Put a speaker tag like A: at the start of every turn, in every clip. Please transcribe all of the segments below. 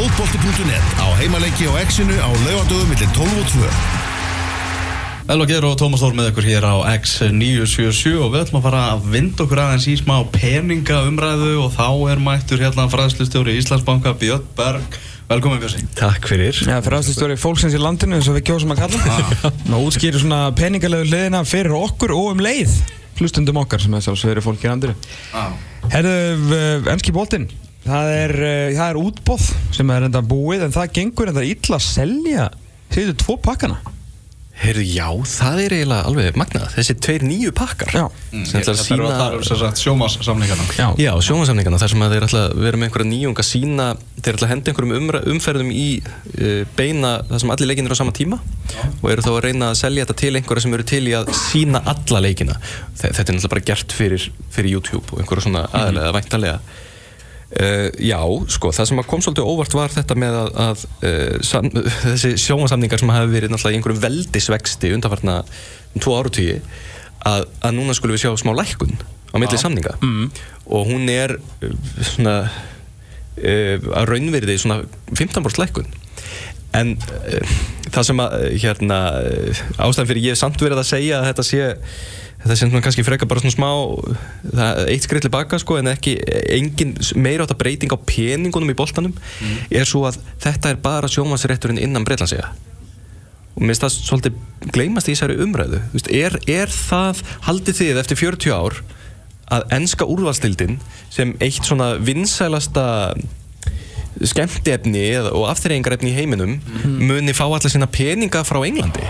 A: fótbolti.net á heimaleiki og exinu á laugadögum millir 12 og 2.
B: Elva Geir og Tómas Þór með ykkur hér á X977 og við ætlum að fara að vinda okkur aðeins í smá peningaumræðu og þá er mættur hérna fræðslustjóri Íslandsbanka Björn Berg. Velkomin Björn.
C: Takk fyrir.
D: Já, fræðslustjóri fólksins í landinu eins og við kjósum að kalla. Ná útskýri svona peningalegu hliðina fyrir okkur og um leið hlustundum okkar sem er sjálfsverið fólk í landinu.
B: Ah.
D: Herðu, ennski bóltinn. Það er, uh, það er útbóð sem er enda búið en það gengur enda illa að selja síðu tvo pakkana.
C: Heyrðu, já, það er eiginlega alveg magnað. Þessi tveir nýju pakkar.
D: Já.
B: Mm,
C: Sem ætla að
B: Þetta eru að tala um sem sagt sjómassamlingana.
D: Já.
C: Já, sjónvarsamningana, þar sem að þeir ætla að vera með einhverja nýjung að sína, þeir ætla að henda einhverjum umra, umferðum í uh, beina það sem allir leikinir á sama tíma og eru þá að reyna að selja þetta til einhverja sem eru til í að sína alla leikina. Þe- Þetta er náttúrulega bara gert fyrir, fyrir YouTube og einhverja svona aðalega, væntalega. Uh, já, sko, það sem kom svolítið óvart var þetta með að, að uh, sam, þessi sjónvarsamningar sem hafi verið náttúrulega í einhverjum veldisvexti undanfarna um tvo áratugji að, að núna skulum við sjá smá lækkun á milli samninga. Mm. og hún er uh, svona uh, að raunverði svona 15% lækkun en uh, það sem að uh, hérna uh, ástæðan fyrir ég hef samt verið að segja að þetta sé þetta sé kannski frekar bara svona smá það, eitt skrið til baka sko en ekki engin meira átt að breyting á peningunum í boltanum er svo að þetta er bara sjónvansrétturinn innan Breitlandsega og mér finnst það svolítið gleymast í þessari umræðu. Veist, er, er það, haldið þið eftir 40 ár að enska úrvalstildin sem eitt svona vinsælasta skemmtiefni eða- og afþreyingarefni í heiminum muni fá allar sína peninga frá Englandi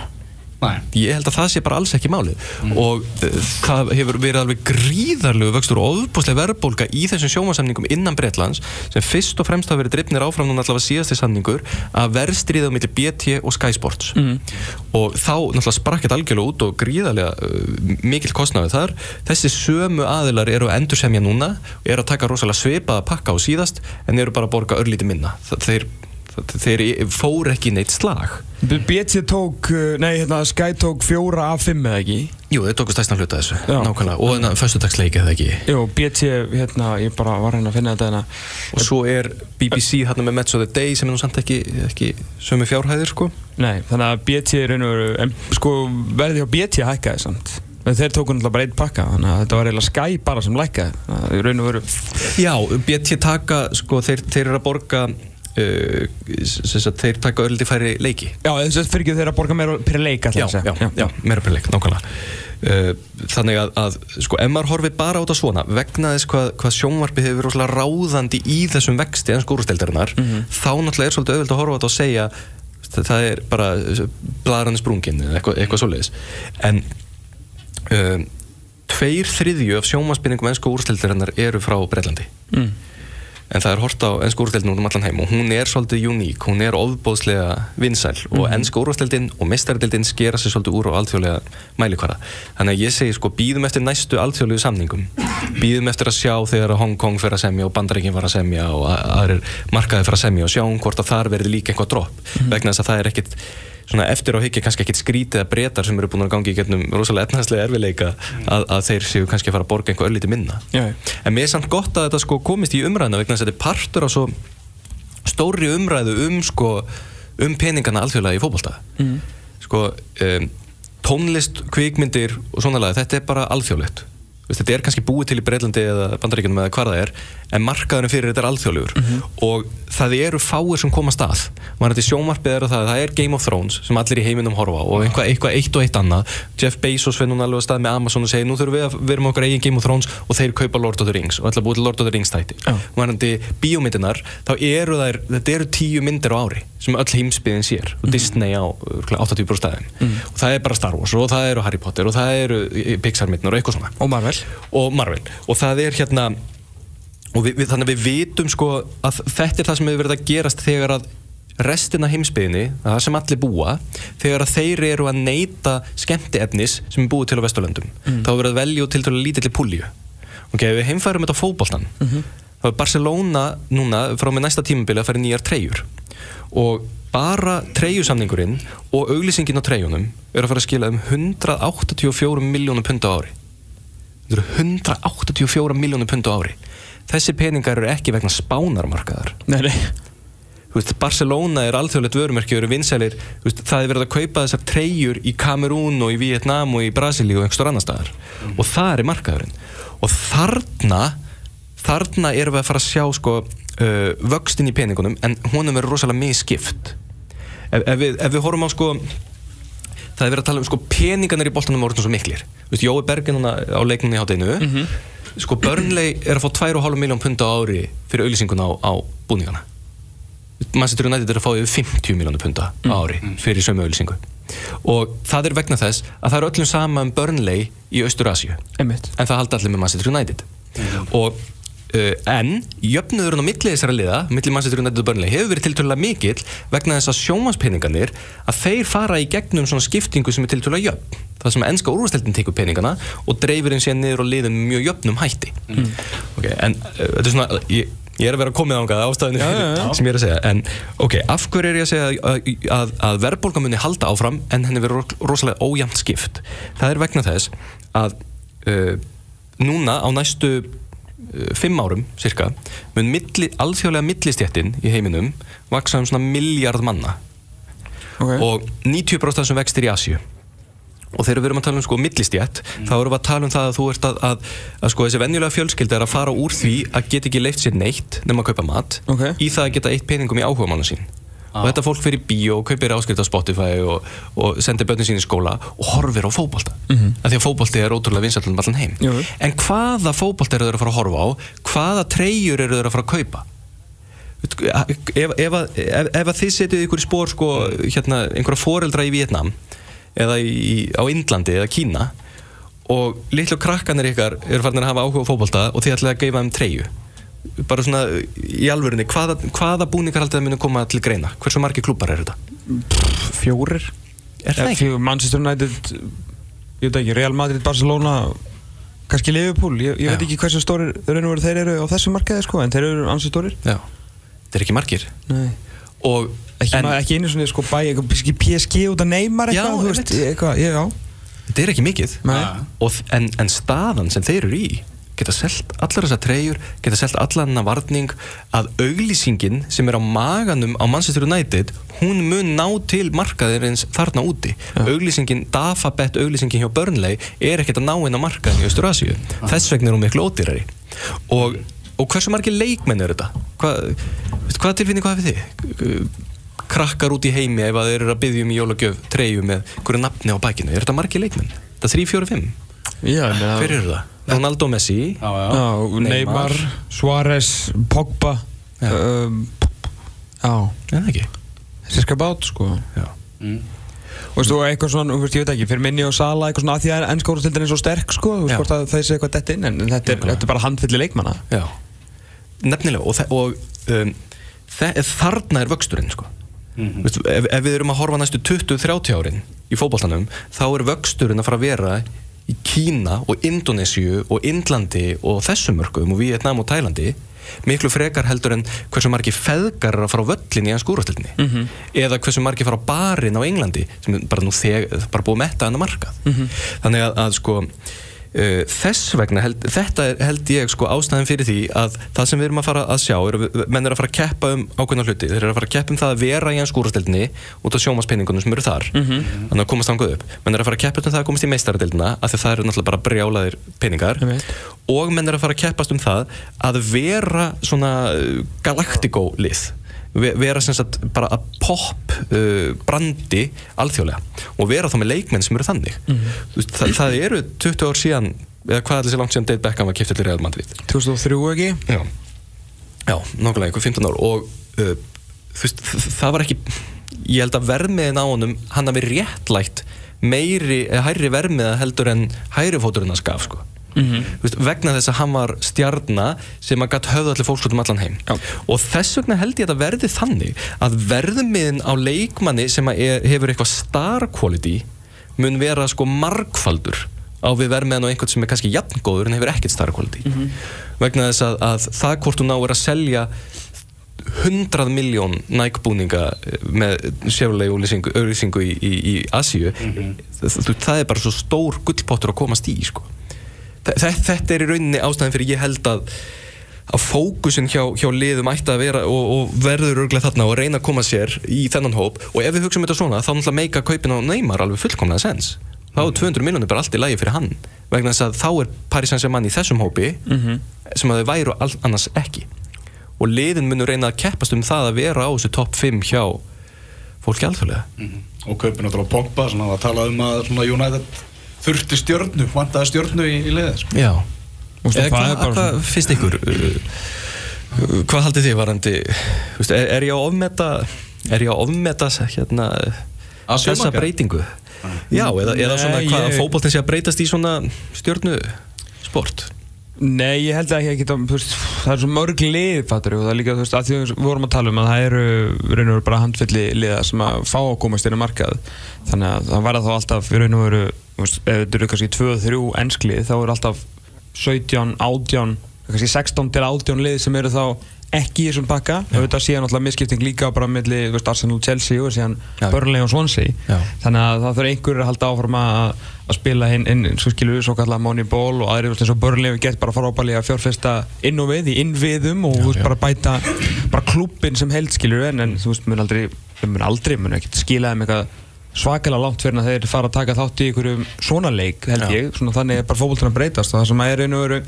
B: Nei.
C: ég held að það sé bara alls ekki málið. Og uh, það hefur verið alveg gríðarlegu vöxtur og ofbúslega verðbólga í þessum sjómasamningum innan Bretlands sem fyrst og fremst hafa verið drifnir áfram núna allavega síðasti samningur að verðstriða á milli BT og Sky Sports. Og þá náttúrulega sprakk þetta algjörlega út og gríðarlega uh, mikil kostnaði þar. Þessi sömu aðilar eru að endursemja núna og eru að taka rosalega svipaða pakka á síðast en eru bara að borga örlítið minna. Það- þeir, þeir fóru ekki neitt slag.
D: BT tók, uh, nei hérna Sky tók fjóra af fimm eða ekki?
C: Jú, þeir tóku stæstan hluta þessu,
D: Já.
C: nákvæmlega. Og þannig að föstudagsleiki eða ekki?
D: Jú, BT, hérna, ég bara var hérna að finna þetta hérna.
C: Og svo er BBC hérna með Match of the Day sem er nú samt ekki, ekki sömu fjárhæðir sko.
D: Nei, þannig að BT er veru, en sko verði hjá BT hækkaði samt. En þeir tóku náttúrulega bara einn pakka, þannig að þetta var eiginlega Sky bara sem lækkaði. Að í raun og veru
C: Já, BT taka, sko, þeir, þeir eru að borga uh, sem sagt, þeir taka örlítið færi leiki.
D: Já, þess að fyrir ekki þeir að borga meira per leik
C: já, já,
D: að
C: já, meira per leik, nákvæmlega. Uh, þannig að, að, sko, ef maður horfir bara á þetta svona, vegna þess hvað, hvað sjónvarpi hefur verið ráðandi í þessum vexti en skúrusteldarinnar, þá náttúrulega er svolítið auðvitað að horfa á þetta og segja það, það er bara bladrani sprungin eða eitthvað, eitthvað svoleiðis. En um, tveir þriðju af sjónvarspinningum ennsku úrsteldarinnar eru frá Breitlandi
D: Mm.
C: En það er hort á ennsku úrstildin um allan heim og hún er svolítið uník, hún er ofbóðslega vinsæl og ennsku úrstildin og mestaradildin skera sig svolítið úr á alþjóðlega mælikvara. Þannig að ég segi sko býðum eftir næstu alþjóðlegu samningum. Býðum eftir að sjá þegar Hong Kong fer að semja og Bandaríkin fer að semja og aðrir markaði fer að semja og sjáum hvort að þar verði líka eitthvað dropp. Vegna þess að það er ekkit svona eftir á higgja kannski ekkit skrítið að breytar sem eru búin að gangi í getnum rosalega efnaðslega erfileika að, að þeir séu kannski að fara að borga einhver örlítið minna
D: Já.
C: En mér er samt gott að þetta sko komist í umræðina vegna að þetta er partur á svo stóri umræðu um sko um peningana alþjóðlega í fótbolta mm. sko um, tónlist, kvikmyndir og svona lag þetta er bara alþjóðlegt þetta er kannski búið til í Breitlandi eða Bandaríkjunum eða hvar það er en markaðurinn fyrir þetta er alþjóðlegur. Og það eru fáir sem koma að maður þetta sjómarpið er að það, það er Game of Thrones sem allir í heiminum horfa og eitthvað, eitthvað eitt og eitt annað. Jeff Bezos finn hún alveg að stað með Amazon og segir nú þurfum við að vera með okkar eigin Game of Thrones og þeir kaupa Lord of the Rings og ætla að búið til Lord of the Rings tæti
D: Já.
C: varandi bíómyndinar þá eru þær, þetta eru tíu myndir á ári sem öll heimsbyðin sér og Disney á örugglega 80% stæðum og það er bara Star Wars og það eru Harry Potter og það eru Pixar myndinar og eitthvað svona.
D: Og Marvel.
C: Og Marvel. Og það er hérna og við, við, þannig að við vitum sko að þetta er það sem hefur verið að gerast þegar að restina heimsbyðinni, það sem allir búa þegar að þeir eru að neyta skemmtiefnis sem er búið til á Vesturlöndum. Þá verður að velja til til lítilli púlju. Ok, við heimfærum þetta á fótboltan þá er Barcelona núna frá með næsta tímabili að í nýjar treyjur. Og bara treyjusamningurinn og auglýsingin á treyjunum er að fara að skila um 184 miljónum pund á ári. Þetta eru 184 miljónum pund á ári þessi peningar eru ekki vegna spánarmarkaðar.
D: Nei, nei.
C: Veist, Barcelona er alþjóðlegt vörumerki eru vinsælir, veist, það er verið að kaupa þessar treyjur í Kamerún og í Vietnam og í Brasilíu og einhverstur annar staðar. Og það er markaðurinn. Og þarna þarna erum við að fara að sjá sko uh, vöxtinn í peningunum en honum verður rosalega misskipt. Ef, ef, við, ef við horfum á sko það er verið að tala um sko peningarnir í boltanum voru svo miklir. Þú veist, Jói Bergen hana á leikninni á hátteginu sko Burnley er að fá 2,5 miljón pund á ári fyrir auðlýsinguna á, á búningana. Manchester United er að fá yfir 50 miljónu punta á ári fyrir sömu auðlýsingu og það er vegna þess að það er öllum sama um Burnley í Austur-Asíu.
D: Einmitt.
C: en það haldi allir með Manchester United. Og uh, en jöfnuðurinn á milli þessara liða, milli Manchester United og Burnley hefur verið tiltölulega mikill vegna þess að sjómanspeningarnir að þeir fara í gegnum svona skiptingu sem er tiltölulega jöfn. Það sem ennska úrvasteldin tekur peningana og dreifir þeim síðan niður og liðum mjög jöfnum hætti. Ok, en uh, þetta er svona ég, ég er að vera komið ángað ástæðinu fyrir sem ég er að segja. En ok, af hverju er ég að segja að, að, að verðbólga muni halda áfram en henni verður ro- rosalega ójæmt skipt? Það er vegna þess að uh, núna á næstu uh, fimm árum cirka mun milli, alþjóðlega millistjættin í heiminum vaksa um svona miljard manna
D: Ok.
C: og 90% af þessum vextir í Asju og þegar við erum að tala um sko millistjætt þá erum við að tala um það að þú ert að, að, að sko þessi venjulega fjölskylda er að fara úr því að geta ekki leift sér neitt nema að kaupa mat
D: Ok.
C: í það að geta eitt peningum í áhuga mánu sín og þetta fólk fyrir bíó og kaupir áskrift á Spotify og, og sendir börnin sín í skóla og horfir á fótbolta. Mm af því að fótbolti er ótrúlega vinsætlan um allan heim.
D: Jú.
C: en hvaða fótbolta eru þeir að fara að horfa á? Hvaða treyjur eru þeir að fara að kaupa? Ef, ef, ef, ef að þið setjum ykkur í spór sko, hérna, einhverja foreldra í Vietnam eða í, á Indlandi eða Kína og litlu krakkanir ykkar eru farin að hafa áhuga á fótbolta og þið ætlaði að gefa þeim treyju bara svona í alvörunni hvaða, hvaða búningar haldið að muni koma til greina hversu margi klúpar er þetta?
D: Fjórir
C: Er það ekki?
D: Manchester United Ég veit ekki, Real Madrid, Barcelona kannski Liverpool Ég, ég veit
C: Já.
D: ekki hversu stórir þeir eru á þessu markaði sko, en þeir eru ansi stórir
C: Já, þetta er ekki margir
D: Nei
C: og
D: Ekki,
C: en,
D: en, ekki einu svona sko bæ, kannski PSG út af Neymar
C: Já,
D: eitthvað, þú veist,
C: einmitt.
D: eitthvað, ég, já
C: þetta er ekki mikið
D: Nei.
C: og, þ- en, en staðan sem þeir eru í geta selt allar þessar treyjur geta selt allar hennar varning að auglýsingin sem er á maganum á Manchester United hún mun ná til markaðirins þarna úti auglýsingin, Dafabet auglýsingin hjá Burnley er ekkert að ná inn á markaðin í Östurasíu þess vegna er hún miklu ódýrari og, og hversu margir leikmenn eru þetta? Hvað, tilfinning hvað hafið þið? krakkar út í heimi ef að þeir eru að byggja um í jólagjöf treyju með hverju nafni á bækinu er þetta margir leikmenn? Það er 3, 4, 5
D: Já,
C: Hver eru það? Ronaldo Messi
B: Já, já.
D: Já, Neymar, Suárez, Pogba
C: Já.
D: um, Já,
C: En ekki
D: þessi skal bát sko
C: Já.
B: Mm.
D: Og veistu, og eitthvað svona, þú veist, ég veit ekki, fyrir minni og Sala eitthvað svona að því að ennska úrstildin er svo sterk sko, þú veist hvort að það sé eitthvað dett inn en þetta er, þetta er bara handfylli leikmanna
C: Já Nefnilega og, og um, þarna er vöxturinn sko.
B: Mhm.
C: Veistu, ef, ef við erum að horfa næstu 20-30 árin í fótboltanum þá er vöxturinn að fara að vera í Kína og Indonésiu og Indlandi og þessum mörgum og Vietnam og Tælandi miklu frekar heldur en hversu margi feðgar er að fara á völlin í hans skúrastilni -hmm. eða hversu margi fara á barinn á Englandi sem bara nú þeg, bara búið að metta hann að markað þannig að, að sko Uh, þess vegna, held, þetta er, held ég sko ástæðin fyrir því að það sem við erum að fara að sjá, er, að menn er að fara að keppa um ákveðna hluti, þeir eru að fara að keppa um það að vera í hans skúrasteldinni út af sjómaspenningunum sem eru þar, þannig að komast þangað upp. Menn er að fara að keppa um það að komast í meistaradeldina af því að það eru náttúrulega bara brjálaðir peningar.
D: Einmitt.
C: og menn er að fara að keppast um það að vera svona uh, galaktikó lið Ve- vera sem sagt bara að pop uh, brandi alþjóðlega og vera þá með leikmenn sem eru þannig. Þú veist, það, það eru 20 ár síðan eða hvað er þessi langt síðan Dave Beckham var kiptið til Real Madrid?
D: 2003 ekki?
C: Já, já nokkulega einhver 15 ár og uh, veist, það var ekki ég held að vermiðin á honum hann hafi réttlægt meiri, eða hærri vermiða heldur en hæri fóturinn að skaf sko
D: Mhm.
C: Þú veist, vegna þess að hann var stjarna sem að gætt höfðu allir fólkskotum allan heim
D: Já.
C: og þess vegna held ég að það verði þannig að verðmiðin á leikmanni sem er, hefur eitthvað star quality mun vera sko margfaldur á við verðmiðan á einhvern sem er kannski jafngóður en hefur ekkert star quality vegna þess að, að það hvort þú náir að selja 100 miljón nækbúninga með sérlega auðlýsingu í, í, í Asíu það, það er bara svo stór gullpottur að komast í sko. Þe- þe- þetta er í rauninni ástæðan fyrir ég held að að fókusin hjá, hjá liðum ætti að vera og, og verður örglega þarna og reyna að koma sér í þennan hóp. Og ef við hugsaum þetta svona þá náttúrulega meika kaupin á Neymar alveg fullkomlega sens. Þá er 200 miljonir bara allt í lagi fyrir hann. Vegna þess að þá er Paris Saint-Germain í þessum hópi sem að þau væru all, annars ekki. Og liðin munur reyna að keppast um það að vera á þessu topp 5 hjá fólki alþjóðlega.
B: Og kaupin náttúrulega Pogba sem hafa talað um að United þurfti stjörnu, vantaði stjörnu í, í liðið sko.
C: Já. Eða
D: það
C: hvað,
D: er bara
C: hvað finnst ykkur? Uh, uh, hvað haldið þið varandi þú veist, er, er ég að ofmeta er ég að ofmeta hérna, þessa breytingu? Já, eða, eða svona
D: Nei,
C: hvað
D: ég-
C: að breytast í svona stjörnu sport
D: Nei, ég held að ekki geta, veist, það er svo mörg lið, fattur og það er líka, þú veist, að því að við vorum að tala um að það eru, raun og veru, bara handfylli liða sem að fá að komast inn á markað. Þannig að það verða þá alltaf, raun og veru, ef þetta eru kannski 2-3 ennskli, þá eru alltaf 17, 18, kannski 16 til 18 lið sem eru þá ekki í þessum pakka, auðvitað síðan alltaf misskipting líka bara veist, Arsenal, Chelsea og síðan
C: Já.
D: Burnley og Swansea.
C: Já.
D: þannig að það þurfa einhverjur að halda áfram að, að spila inn, inn svo skilur við svo kallar Moneyball og aðri eins og Burnley við gett bara frábælega að fjárfesta inn og við í innviðum og þú veist bara bæta bara klubbin sem held skilur við en, en þú veist mun aldrei, mun aldrei mun ekkert skila þeim eitthvað svakalega langt fyrir að þeir fara að taka þátt í einhverjum svona leik held ég, svona þannig er bara að breytast og það sem að er einu veru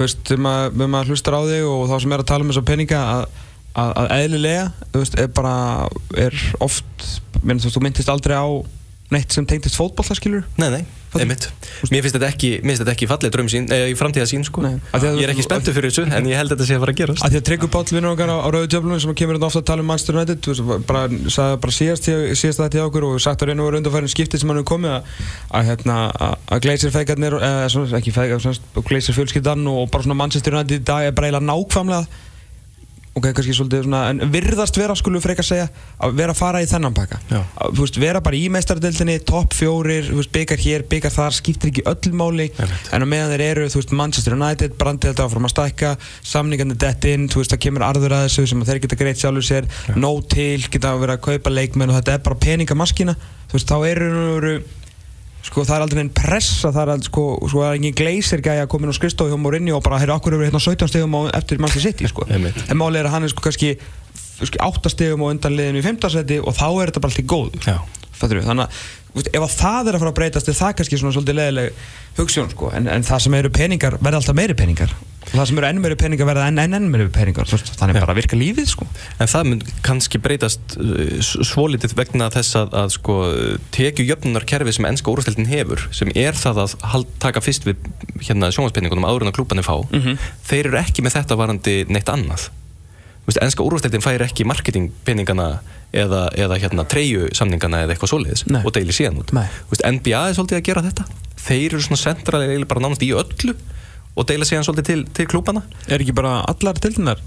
D: þú veist, þegar maður, maður hlustar á þig og þá sem er að tala um þessa peninga að, að, að eðlilega, þú veist, er bara er oft, menn, þú veist, þú myndist aldrei á neitt sem tengdist fótbolla skilur
C: nei, nei, einmitt. Mér finnst þetta ekki, ekki fallið dröm sín eða í framtíða sín sko. Ég er ekki spenntur fyrir þessu en ég held að þetta sé að fara að gerast.
D: Að því að Tryggur Páll vinnur okkar á, á Rauðu Djöflunum sem kemur hérna ofta að tala um Manchester United þú veist, bara, sagði bara síðast, þetta hjá okkur og sagt að reyna og undanfærin skiptið sem hann hefur komið að, að, hérna, að, Gleisir feikarnir eða ekki feikar, Gleisir fjölskyldan og bara svona Manchester United í dag er bara eiginlega nákvæmlega ok, kannski svolítið svona, en virðast vera skulum frekar segja, að vera að fara í þennan pakka. Þú veist, vera bara í meistaradeildinni topp fjórir, þú veist, byggar hér, byggar þar skiptir ekki öll máli, en á meðan þeir eru, þú veist, Manchester United brandið þetta áfram að stækka, samningandi dett inn, þú veist, það kemur arður að þessu sem að þeir geta greitt sjálfur sér, nóg til geta að vera að kaupa leikmenn og þetta er bara peningamaskina, þú veist, þá eru, eru sko það er aldrei einn pressa það er aldrei sko, sko það er engin gleysir gæja að koma inn á skristofu hjá Mourinho og bara heyrðu okkur eru hérna 17 stegum á eftir Manchester City? Sko. En málið er að hann er sko kannski sko, 8 stegum á undan liðinu í 15 seti og þá er þetta bara alltaf góð
C: Já.
D: Fattur þannig að ef að það er að fara að breytast er það kannski svona svolítið leðileg hugssjón sko. En, en það sem eru peningar verða alltaf meiri peningar það sem eru enn meiri peningar verða enn enn, enn meiri peningar þannig
C: Já.
D: bara virka lífið sko.
C: En það mun kannski breytast uh, svolítið vegna þess að, að sko, tekju jöfnunarkerfi sem ennska úrvastildin hefur sem er það að hald, taka fyrst við hérna, sjónvarspenningunum áður en að klúbanir fá þeir eru ekki með þetta varandi neitt annað. Þú veist, ennska úrvastildin fær ekki marketingpenningana eða, eða hérna, treyju samningana eða eitthvað svoleiðis
D: Nei.
C: og deilir síðan út. Veist, NBA er svolítið að gera þetta. Þeir eru svona sentralega bara nánast í öllu og deila síðan svolítið til, til klúbana
D: er ekki bara allar dildinar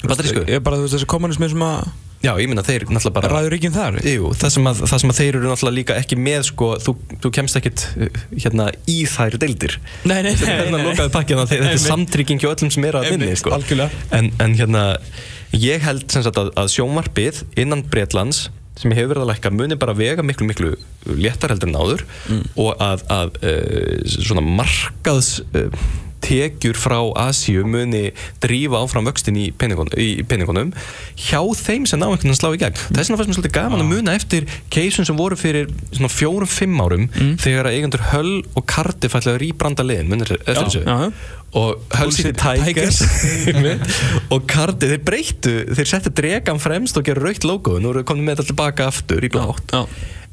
C: Bandarísku?
D: er bara þessi kommunismi sem að
C: Já, ég minna þeir náttúrulega bara
D: ræður ríkjum þar
C: Jú, það sem, að, það sem að þeir eru náttúrulega líka ekki með sko, þú, þú kemst ekkit uh, hérna, í þær deildir
D: Nei, nei, nei,
C: Hérna þetta er
D: Einmitt.
C: samtrygging hjá öllum sem eru að minni sko. en, en hérna, ég held sagt að, að sjónvarpið innan Bretlands sem hefur verið að lækka muni bara vega miklu miklu léttar heldur en áður
D: Mm.
C: og að, að uh, svona markaðs uh, tekjur frá Asíu muni drífa áfram vöxtin í peningunum, í peningunum hjá þeim sem ná einhvern veginn að slá í gegn. Þess vegna fannst mér svolítið gaman að muna eftir keisun sem voru fyrir svona fjórum-fimm árum þegar að eigendur Hull og Cardiff ætlaði að rýbranda liðin munir eftir þessu?
D: já.
C: og Hull City Tigers. Og Cardiff, þeir breyttu þeir settu dregan fremst og gerðu raukt logo nú eru komin með þetta tilbaka aftur í blátt.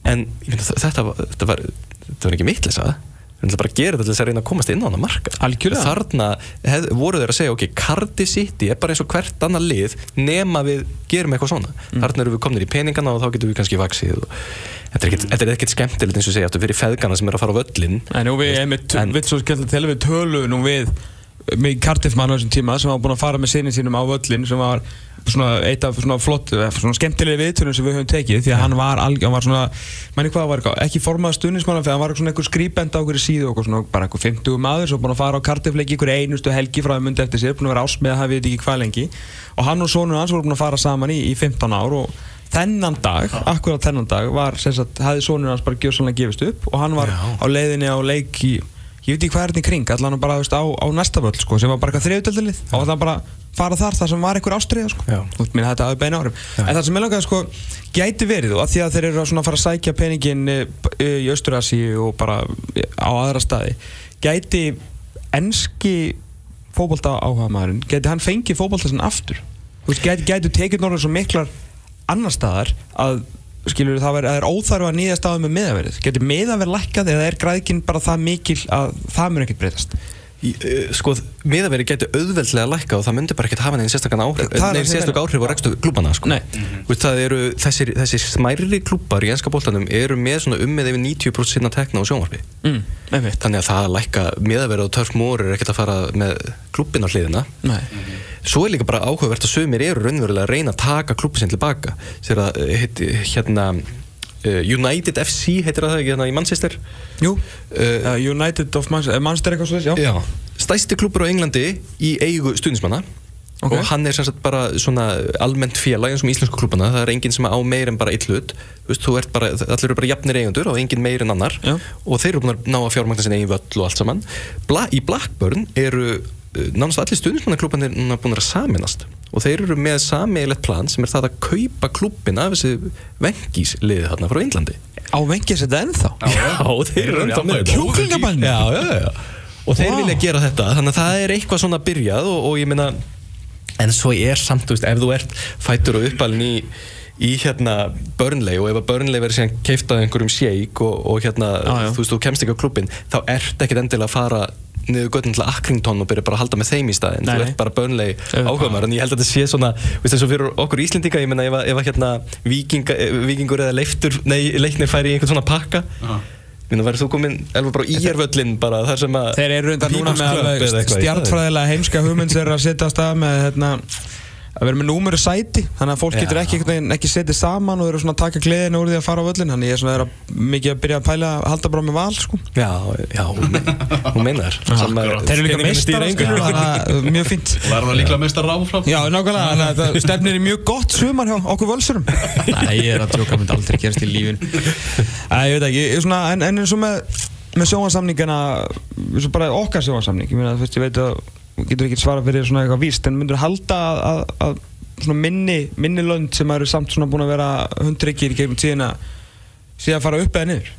C: En þetta, var, þetta, var, þetta var ekki mitt lesa við ætlum bara að gera þetta til þess að reyna að komast inn á hana marka
D: Algjörlega.
C: þarna hef, voru þeir að segja ok, Cardiff City er bara eins og hvert annar lið nema við gerum eitthvað svona
D: Mm.
C: þarna eru við komnir í peningana og þá getum við kannski vaksið og þetta er ekkert, þetta er skemmtilegt eins og segja aftur fyrir feðgana sem er að fara á völlin
D: Nei, nú við,
C: En-
D: við svo skemmt til við tölu nú við með Cardiff mann á þessum tíma sem var búinn að fara með sinni sínum á völlin sem var svona eitt af svona flott eh, svona skemmtilegi viðtölum sem við höfum tekið því að hann var, alg, hann var svona mæni hvað var eitthvað, ekki formaða stuðnismann fyrir hann var svona einhver skrýpend á einhverju síðu og eitthvað svona bara einhver 50 maður sem búinn að fara á Cardiff leiki einhverju einustu helgi frá það myndi eftir sér búinn að vera ásmið að hafa við ekki hvað lengi. Og hann og sonur hans voru búinn að fara saman í, í 15 ár og þennan dag, akkurat þennan dag var, sem sagt,
C: Já.
D: ég veit ekki hvað er þetta í kring allan bara veist, á, á næsta völd sko, sem var bara eitthvað þriðutöldilið og það bara fara þar þar sem var einhver ástriða sko.
C: Já.
D: Minna þetta hafi beina áhrif en það sem ég langaði sko, gæti verið og að því að þeir eru að fara að sækja peningin e, e, í Austurasi og bara e, á aðra staði gæti enski fótbolta áhuga maðurinn gæti hann fengið fótbolta sinna aftur veist, gæti, gæti tekið norður svo miklar annar staðar að skilur það er, er óþarf að nýja staðu með miðaverið getur miðaverið lækkað eða er græðkinn bara það mikil að það mun ekkert breytast
C: sko, miðaveri getur auðveldlega lækka og það myndi bara ekkert hafa neina sérstakann áhrif neina
D: er-
C: áhrif á rekstu klúbana sko.
D: Nei.
C: Veist, það eru þessir, þessir smærri klúbar í enska bóltanum eru með svona um með yfir 90% sinna tekna á sjónvarpi
D: mm,
C: þannig að það að lækka miðaveri og törf mór er ekkert að fara með klúbin á hliðina
D: Nei.
C: svo er líka bara áhugavert að sömur eru raunverulega að reyna að taka klúbin sinn tilbaka sér að eh, hérna United FC heitir það ekki hérna í Manchester?
D: Jú,
C: Uh,
D: United of Manchester, Manchester eitthvað svo þess, já.
C: Já, stæsti klúpur á Englandi í eigu stuðnismanna
D: Ok.
C: og hann er sagt bara svona almennt félag eins og íslensku klúbana það er enginn sem á meir en bara eitt hlut. Þú ert bara, allir eru bara jafnir eigendur og enginn meir en annar.
D: Já.
C: og þeir eru búin að ná að fjármagna sinni eigin völl og allt saman. Bla, í Blackburn eru nánast allir stuðnismannaklúbanir núna búin að saminast og þeir eru með sameiglegt plan sem er það að kaupa klúbin af þessi vengísliði þarna frá Englandi
D: Á vengið þetta ennþá
C: Já, þeir eru ennþá með þetta.
D: Kjúklingabænum?
C: Já, já, já Og þeir
D: Vá.
C: vilja gera þetta Þannig að það er eitthvað svona byrjað og, og ég meina En svo er samt, þú veist, ef þú ert fættur og uppalinn í í hérna Burnley og ef að Burnley verður síðan keiftað einhverjum shake og, og hérna,
D: Já, já.
C: þú veist, þú kemst ekki á klubbin þá ert ekkert endilega að fara niður göttin til Accrington og byrja bara að halda með þeim í staðin
D: Nei,
C: þú ert bara Burnley
D: Auðvitað.
C: áhugamar en ég held að þetta sé svona, veist eins og fyrir okkur Íslendinga ég menna ef, ef að hérna vikinga, eh, vikingur eða leiftur, nei, leiknir færi í einhvern svona pakka
B: Aha.
C: Minna, verður þú komin elva bara í írvöllin bara þar sem að
D: Þeir eru reyndar núna með stjartfræðilega heimska hugmynd sem er að setja á stað með hérna, að vera með númeru sæti þannig að fólk
C: Já.
D: getur ekki, ekki setið saman og eru svona að taka gleðinu úr því að fara á völlin þannig ég er svona að vera mikið að byrja að pæla að halda bara með val sko.
C: Já, já, hún, meinar. Sem að-
D: Þeir eru líka þannig að mjög
B: verður það líklega mestar ráfram
D: Já, nákvæmlega, þannig að það stefnir í mjög gott sumar hjá okkur völsurum. Nei, ég er að tjóka, myndi aldrei gerast í lífin Æ, ég veit ekki, ég, svona, en, en eins og með, með sjónvarsamningana eins og bara okkar sjónvarsamning ég, meina, veist, ég veit að getur ekki svara fyrir svona eitthvað víst en myndur halda að, að, að svona minni, minni lönd sem eru samt svona búin að vera hundryggir í gegnum tíðina síðan fara upp eða niður?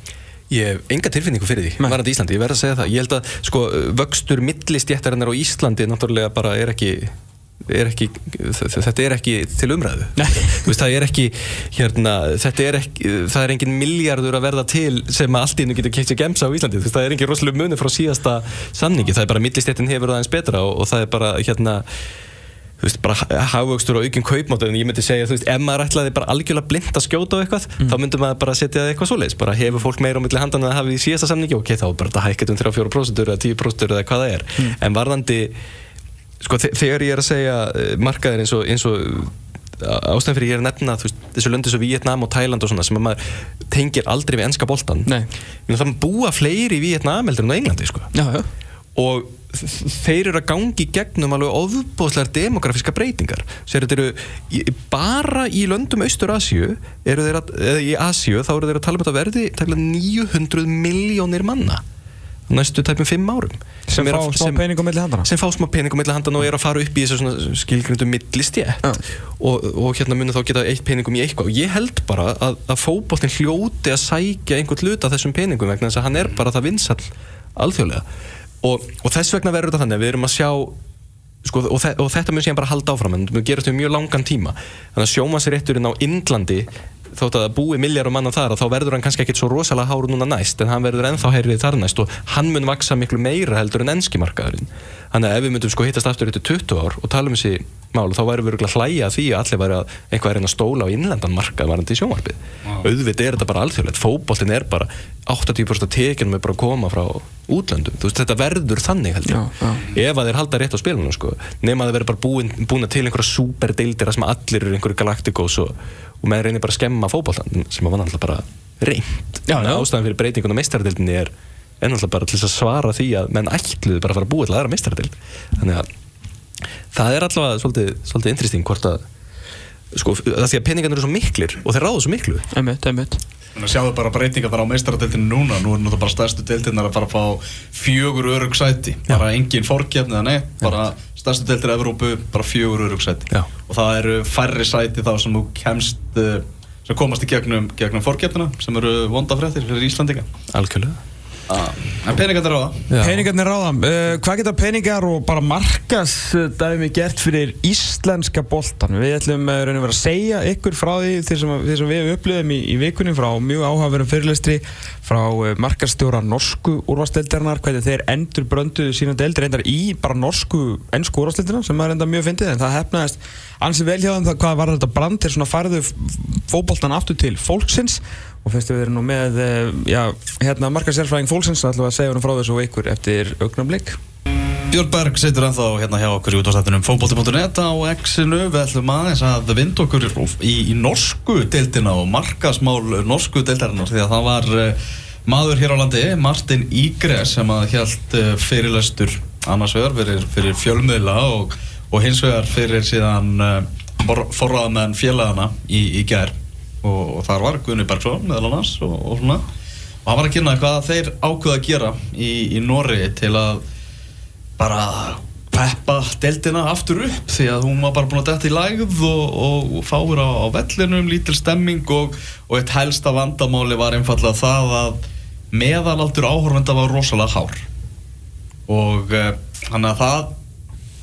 C: Ég hef enga tilfinningu fyrir því, varandi Íslandi, ég verð að segja það. Ég held að, sko, vöxtur millistjættarinnar á Íslandi náttúrulega bara er ekki er ekki, þetta er ekki til umræðu. Veist, það er ekki hérna, þetta er ekki það er engin miljardur að verða til sem að allt innu getur keitt sér gemsa á Íslandi. Veist, það er engin rosalega muni frá síðasta samningi. Það er bara millistjættin hefur það eins betra og, og það er bara hérna þú veist, bara hagvöxtur og aukinn kaupmátt en ég myndi segja, þú veist, ef maður ætlaði bara algjörlega blind að skjóta á eitthvað, þá myndi maður bara setja það eitthvað svoleiðis, bara hefur fólk meira á milli handan en það hafið í síðasta samningi, ok, þá er bara þetta hækkað um 3-4% eða 10% eða hvað það er. En varðandi, sko, þe- þegar ég er að segja eh, markaðir eins og, eins og ástæðan fyrir ég er að nefna veist, þessu löndi svo Vietnam og Thailand og svona sem að maður tengir aldrei við enska boltan
D: Nei.
C: það búa fleiri í Vietnam heldur en á Englandi sko.
D: Já, já.
C: Og þeir eru að gangi gegnum alveg ofbóðslegar demografíska breytingar. Þetta eru bara í löndum Austur-Asíu þeir að, eða í Asíu þá eru þeir að tala um þetta verði tækla 900 miljónir manna næstu tæpum 5 árum.
D: Sem
C: er
D: fá
C: að-
D: smá pening á milli handana.
C: sem fá smá pening á milli handana og eru að fara upp í þessu skilgrindu millistjætt
D: Já.
C: og, og hérna munum þá geta eitt peningum í eitthvað. Og ég held bara að, að fótboltin hljóti að sækja einhvern hluta af þessum peningum vegna þess að hann er bara það vinsall alþjóðlega. Og, og þess vegna verður þetta þannig að við erum að sjá sko, og, þe og þetta mun síðan bara halda áfram en mun gerast við mjög langan tíma. Þannig að sjómasrétturinn á Indlandi þótt að það búi milljar og manna þar að þá verður hann kannski ekkit svo rosalega hár núna næst en hann verður ennþá heyrið þar næst og hann mun vaksa miklu meira heldur en enski markaðurinn. Þannig að ef við myndum sko hittast aftur eftir 20 ár og tala um þessi mál þá værum við örugglega að hlæja að því að allir væri að eitthvað er að reyna að stóla á innlendan markað varandi í sjónvarpið auðvitað er þetta bara alþjóðlegt. Fótboltin er bara 80% af tekinum er bara að koma frá útlöndum. Þú veist þetta verður þannig heldur
D: Já, já.
C: ef að þeir halda rétt á spilunum sko. nema að þeir verður bara búin, búin til einhverja superdeildir sem allir eru einhverju galaktikós og, og með reynir bara að skemma fótboltan sem að var náttúrulega bara reynd ástæðan fyrir breytingun á meistaradeildinni er ennáttúrulega bara til að svara því að menn ætluðu bara að fara að búa til aðra meistaradeild þannig að það er allavega svolítið, svolítið interesting hvort að sko, það því að peningarnir eru svo miklir og þeir ráðu svo miklu.
D: Einmitt, einmitt.
B: Að sjáðu bara breytingar þar á meistaradeildinu núna Nú er náttúrulega bara stærstu deildirnar að fara að fá fjögur örug sæti. Bara engin fórkjefni eða neitt Bara stærstu deildir Evrópu, bara fjögur örug sæti.
C: Já.
B: Og það eru færri sæti þá sem þú kemst eh, sem komast í gegnum, gegnum fórkjefnina sem eru vondafrættir fyrir Íslandinga
C: algjörlega
B: En peningarnir
C: Já.
D: Peningarnir ráða, uh, hvað geta peningar og bara markas dæmi gert fyrir íslenska boltan? Við ætlum uh, raun og vera að segja ykkur frá því því sem, því sem við upplifum í, í vikunni frá mjög áhugaverum fyrirlestri frá uh, markastjóra norsku úrvarsdeildarinnar, hvernig þeir endur brönduðu sína deildir reyndar í bara norsku ennsku úrvarsdeildirna sem er reyndar mjög fyndið en það hefnaðist ansi vel hjá þeim. Það hvað var þetta brand? Þeir svona færðu fótboltan aftur til fólksins og fyrst við erum nú með eh, já, hérna markasérfræðing fólksins við að segja honum frá þessu ykkur eftir augnablik.
B: Björn Berg situr ennþá hérna hjá okkur í útváðstættunum fókbólti.net á X-inu. Við ætlum aðeins að vinda okkur í, í norsku deildina og markasmál norsku deildarinnar því að það var uh, maður hér á landi, Martin Ígres sem að hjælt uh, fyrirlestur annars vegar fyrir, fyrir fjölmiðla og, og hins vegar fyrir síðan uh, forraðamenn félagana í, í gær og, og þar var Gunni Bergsson meðal annars og, og svona. Og hann var að kynna hvað þeir ákveða að gera í, í Norri til að bara peppa deildina aftur upp því að hún var bara búin að detta í lægð og, og, fáir á, á vellinum, lítil stemming og, eitt helsta vandamáli var einfallega það að meðalaldur áhörvenda var rosalega hár. Og uh, þannig að það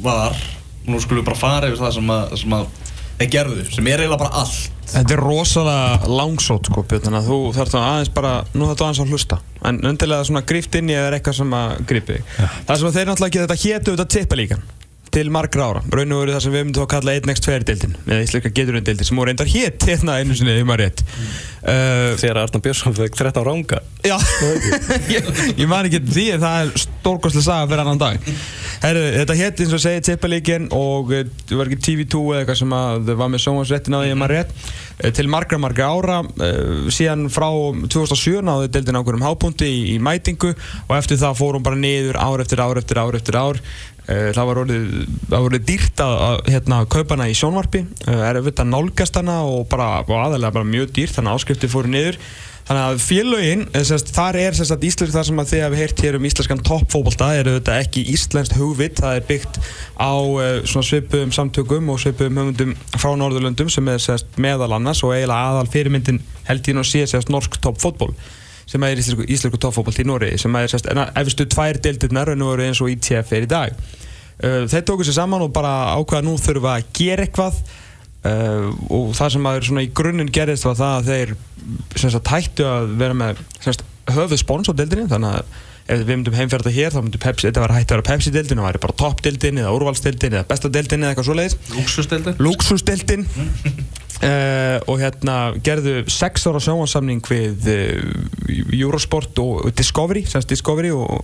B: var, nú skulum við bara fara yfir það sem að, sem að þeir gerðu, sem er eiginlega bara allt
D: Þetta er rosalega langsótt sko Björn þú þarf það aðeins bara nú þarf það aðeins að hlusta. En undirlega svona gríft inn í eða eitthvað sem að grípi þig. Það sem að þeir náttúrulega ekki þetta hétu þetta tippalíkan til margra ára. Raun og veru það sem við myndum að kalla 1x2 deildin. Eða íslenska geturinn deildin sem voru reyndar hétt hérna einu sinni, ef maður rétt. Uh,
C: þegar Arnar Björnsson fekk 13 ránga
D: Já, ég, ég man ekki því en það er stórkostlega saga fyrir annan dag. Herru, þetta hétt eins og segja tippalíkin og það var ekki TV2 eða eitthvað sem að var með sjónvarsréttin á því ef maður rétt til margra margra ára. Uh, síðan frá 2007 náðu deildin ákveðum hápunkti í, í mætingu og eftir það fór hún bara niður ár eftir ár eftir ár eftir ár. Uh, það var orðið, orðið dýrt að hérna, kaupa hana í sjónvarpi. Er að nálgast hana og, bara, og aðalega bara mjög dýrt þannig að áskrifti fóru niður þannig að félögin, eh, sérst, þar er sérst, íslensk þar sem þið hefur heyrt hér um íslenskan toppfókbalta er auðvitað ekki íslenskt hugvitt það er byggt á uh, svipum samtökum og svipum höfundum frá Norðurlöndum sem er sérst, meðal annars og eiginlega aðal fyrirmyndin held ég nú sé norsk toppfótból sem er íslensku, íslensku toppfótbolt í Nóri sem er efstu tvær deildirnar en nú eru eins og ITF er í dag. Uh, þeir tóku sér saman og bara ákvaða nú þurfa að gera eitthvað uh, og það sem að svona í grunninn gerist var það að þeir sagt, hættu að vera með höfuð spons á deildinni þannig að ef við myndum heimferða hér þá myndum Pepsi, þetta var hægt að vera Pepsi-deildin og það væri bara topp-deildin eða úrvalsdeildin eða besta-deildin eða eitthvað svoleiðis.
B: Luxusdeildin
D: Luxusdeildin uh, og hérna gerðu sex ára sjónvarsamning við uh, Eurosport og Discovery, Discovery og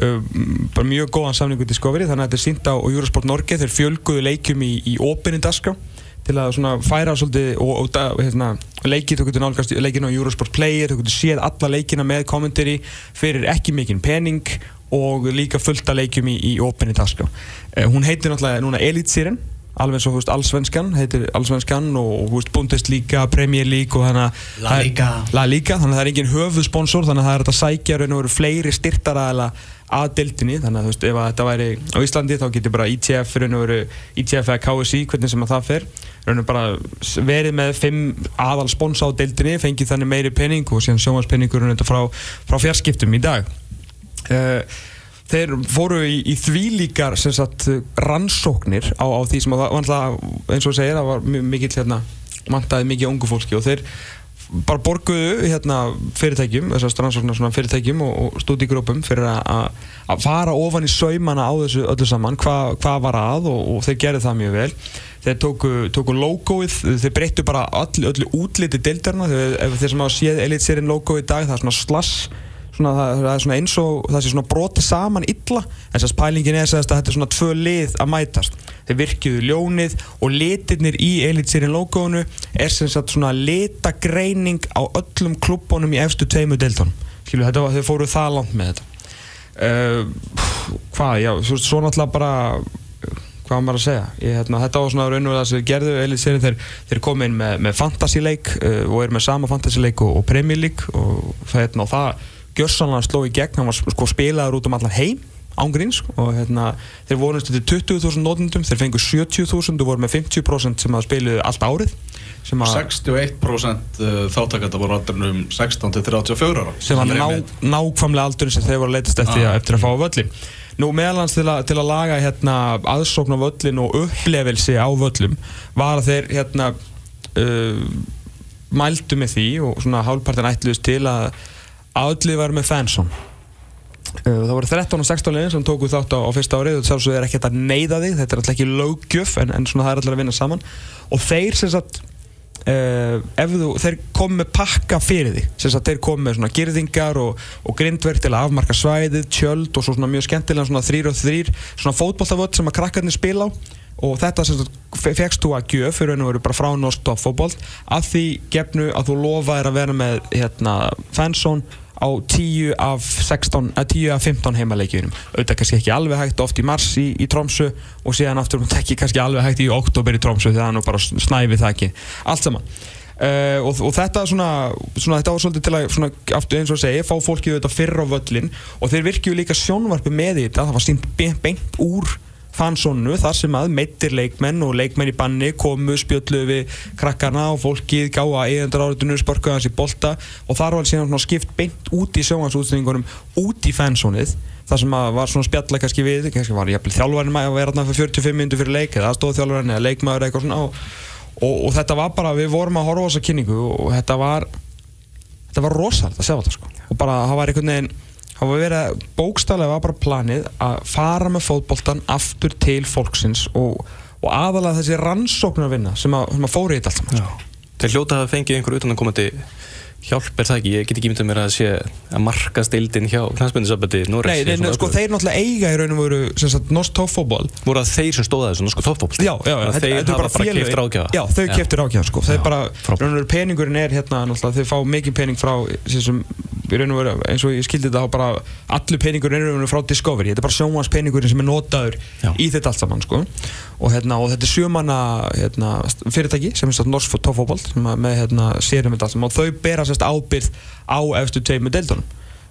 D: bara mjög góðan samning við Discovery þannig að þetta er sínt á Eurosport Norge þeir fjölguðu leikjum í, í til að svona færa svolítið og, og, og hérna, leikið, þú getur nálgast leikinu á Eurosport Player, þú getur séð alla leikina með kommentari fyrir ekki mikinn pening og líka fullt að leikjum í, í opening dagskrá uh, hún heitir náttúrulega núna Elite Siren alveg veist allsvenskan heitir allsvenskan og veist Bundesliga, Premier League og að
B: La Liga.
D: La Liga, þannig að það er engin höfuðsponsor þannig að það er þetta sækja raun og veru fleiri styrtaraðala að deildinni þannig að þú veist ef þetta væri á Íslandi þá getur bara ITF raun og veru ITF eða KSI hvernig sem að það fer raun og bara verið með fimm aðal spons á deildinni fengið þannig meiri penning og síðan sjómaspenningur frá, frá fjarskiptum í dag. Uh, þeir fóru í, í því líkar sagt, rannsóknir á, á því sem að það eins og segir það var mikill hérna mantaði mikið ungu fólki og þeir bara borguðu hérna fyrirtækjum þessast rannsóknar fyrirtækjum og, og stúdígrópum fyrir að fara ofan í saumana á þessu öllu saman hvað hva var að og, og þeir gerði það mjög vel. Þeir tóku, tóku logoið þeir breyttu bara öllu, öllu útliti deildarna þeir, þeir sem hafa séð Elite Serien logo í dag það er svona slass svona, það, það er svona eins og það sé svona broti saman illa en þess að pælingin er að þetta er svona tvö lið að mætast þeir virkjuðu ljónið og litirnir í Elite Serien logoinu er sem sagt svona litagreining á öllum klubbónum í efstu tveimu deildunum. Skilju þetta var, þeir fóru það langt með þetta. Uh, hvað, já, svo, svo náttúrulega bara hvað var maður að segja? Ég, hérna, þetta var svona raun og það sem þeir gerðu Elite Series þeir, þeir komu inn með, með fantasy leik uh, og eru með sama fantasy leik og, og League og það, hérna, og það gjörsanlega sló í gegn, hann var sko spilaður út um allan heim ángríns og hérna, þeir voru til 20.000 nótundum, þeir fengu 70.000 og voru með 50% sem að spiluðu allt árið að,
B: 61% þáttakata voru aldrinum 16 til 34 ára.
D: Sem var ná, nákvæmlega aldurinn sem þeir voru að leitast eftir,
B: Ah,
D: eftir að fá á völlin Nú meðalans til, til að laga hérna, aðsókn á völlin og upplefilsi á völlum var að þeir hérna, uh, mældu með því og svona hálfpartin ætluðist til að aðlið var með fansón. Uh, það voru 13 og 16 liðin sem tóku þátt á, á fyrsta árið. Og þess að er ekki hægt að neyða því þetta er alltaf ekki löggjöf en, en svona það er alltaf að vinna saman. Og þeir sem sagt uh, þú, þeir kom með pakka fyrir því sem sagt þeir kom með svona girðingar og, og grindverk til að afmarka svæðið tjöld og svo svona mjög skemmtilega svona þrýr og þrýr svona fótbolltaföld sem að krakkarnir spila á. Og þetta sem sagt fe- fékkst þú að gjöf fyrir og veru bara frá Norsk Toppfótboll að því gefnu að þú lofaðir að vera með hérna fansón á 10 af 16, að 10 af 15 heimaleikjunum auðvitað kannski ekki alveg hægt oft í mars í, í Tromsö og síðan aftur um ekki kannski alveg hægt í oktober í Tromsö þegar nú bara snæfið það ekki. Allt saman. Uh, og, og þetta svona, svona þetta var svolítið til að svona, eins og að segja, fá fólki auðvitað fyrr á völlin og þeir virkju líka sjónvarpi með þetta það var sínt beint úr fansónu þar sem að meittir leikmenn og leikmenn í banni komu spjöllu við krakkarna og fólkið gáða eigendur áriðinu spörkuða hans í bolta og þar var síðan skipt beint út í sjónvansútsendingunum út í fansónið þar sem að var svona spjalla kannski við kannski var jafnvel þjálfarinn að vera þarna fyrir 45 minnur fyrir leik eða aðstofþjálfarinn eða leikmaður eitthvað svona og, og, og þetta var bara, við vorum að horfa á þessa kynningu og þetta var þetta var rosalega að sjá þetta sko. Og bara það var einhvern veginn það var verið bókstaflega var bara planið að fara með fótboltan aftur til fólksins og, og aðalega þessi rannsóknarvinna sem að, sem að fóri í þetta allt saman.
C: Þeir hljóta að hafa fengið einhver utanakomandi hjálp er það ekki, ég get ekki myndið mér að sé að marka stildin hjá knæspundisabæti Norris
D: Nei, nei, sko þeir náttúrulega eiga í raun og veru sem sagt norsk toppfótból
C: voru það þeir sem stóða þessu norsku toppfótbolti?
D: Já, já,
C: Að
D: þetta-
C: þeir hafa
D: bara
C: bara keift rákjafa
D: Já, þau keftir rákjafa sko. Þeir
C: Já,
D: bara, raun og veru peningurinn er hérna náttúrulega, þeir fá mikið pening frá sem, veru, eins og ég skildi þetta þá bara allur peningurinn frá Discovery þetta er bara sjónvans peningurinn sem er notaður
C: Já.
D: í þetta allt saman sko. og, hérna, og þetta er sjömanna hérna, fyrirtæki sem er norsk toppfótból með hérna, sérum þetta allt saman og þau bera sérst ábyrð á efstu tveimur deildunum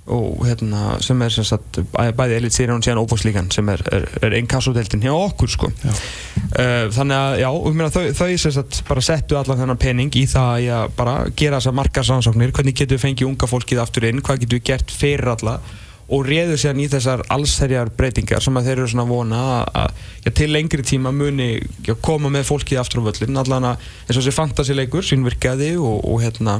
D: og hérna sem er sem sagt bæ- bæði og síðan Óbúslíkan sem er, er, er einn kassodeildin hjá okkur sko. Uh, þannig að já, meina, þau, þau sem sagt bara settu allan þennan pening í það að já, bara gera þessar markarsrannsóknir hvernig getum við fengið unga fólkið aftur inn hvað getum við gert fyrir alla og réðu síðan í þessar allsherjar breytingar sem að þeir eru svona að vona að, að til lengri tíma muni já, koma með fólkið aftur á völlin allan að eins og þessi fantasileikur sínvirkaði og, og hérna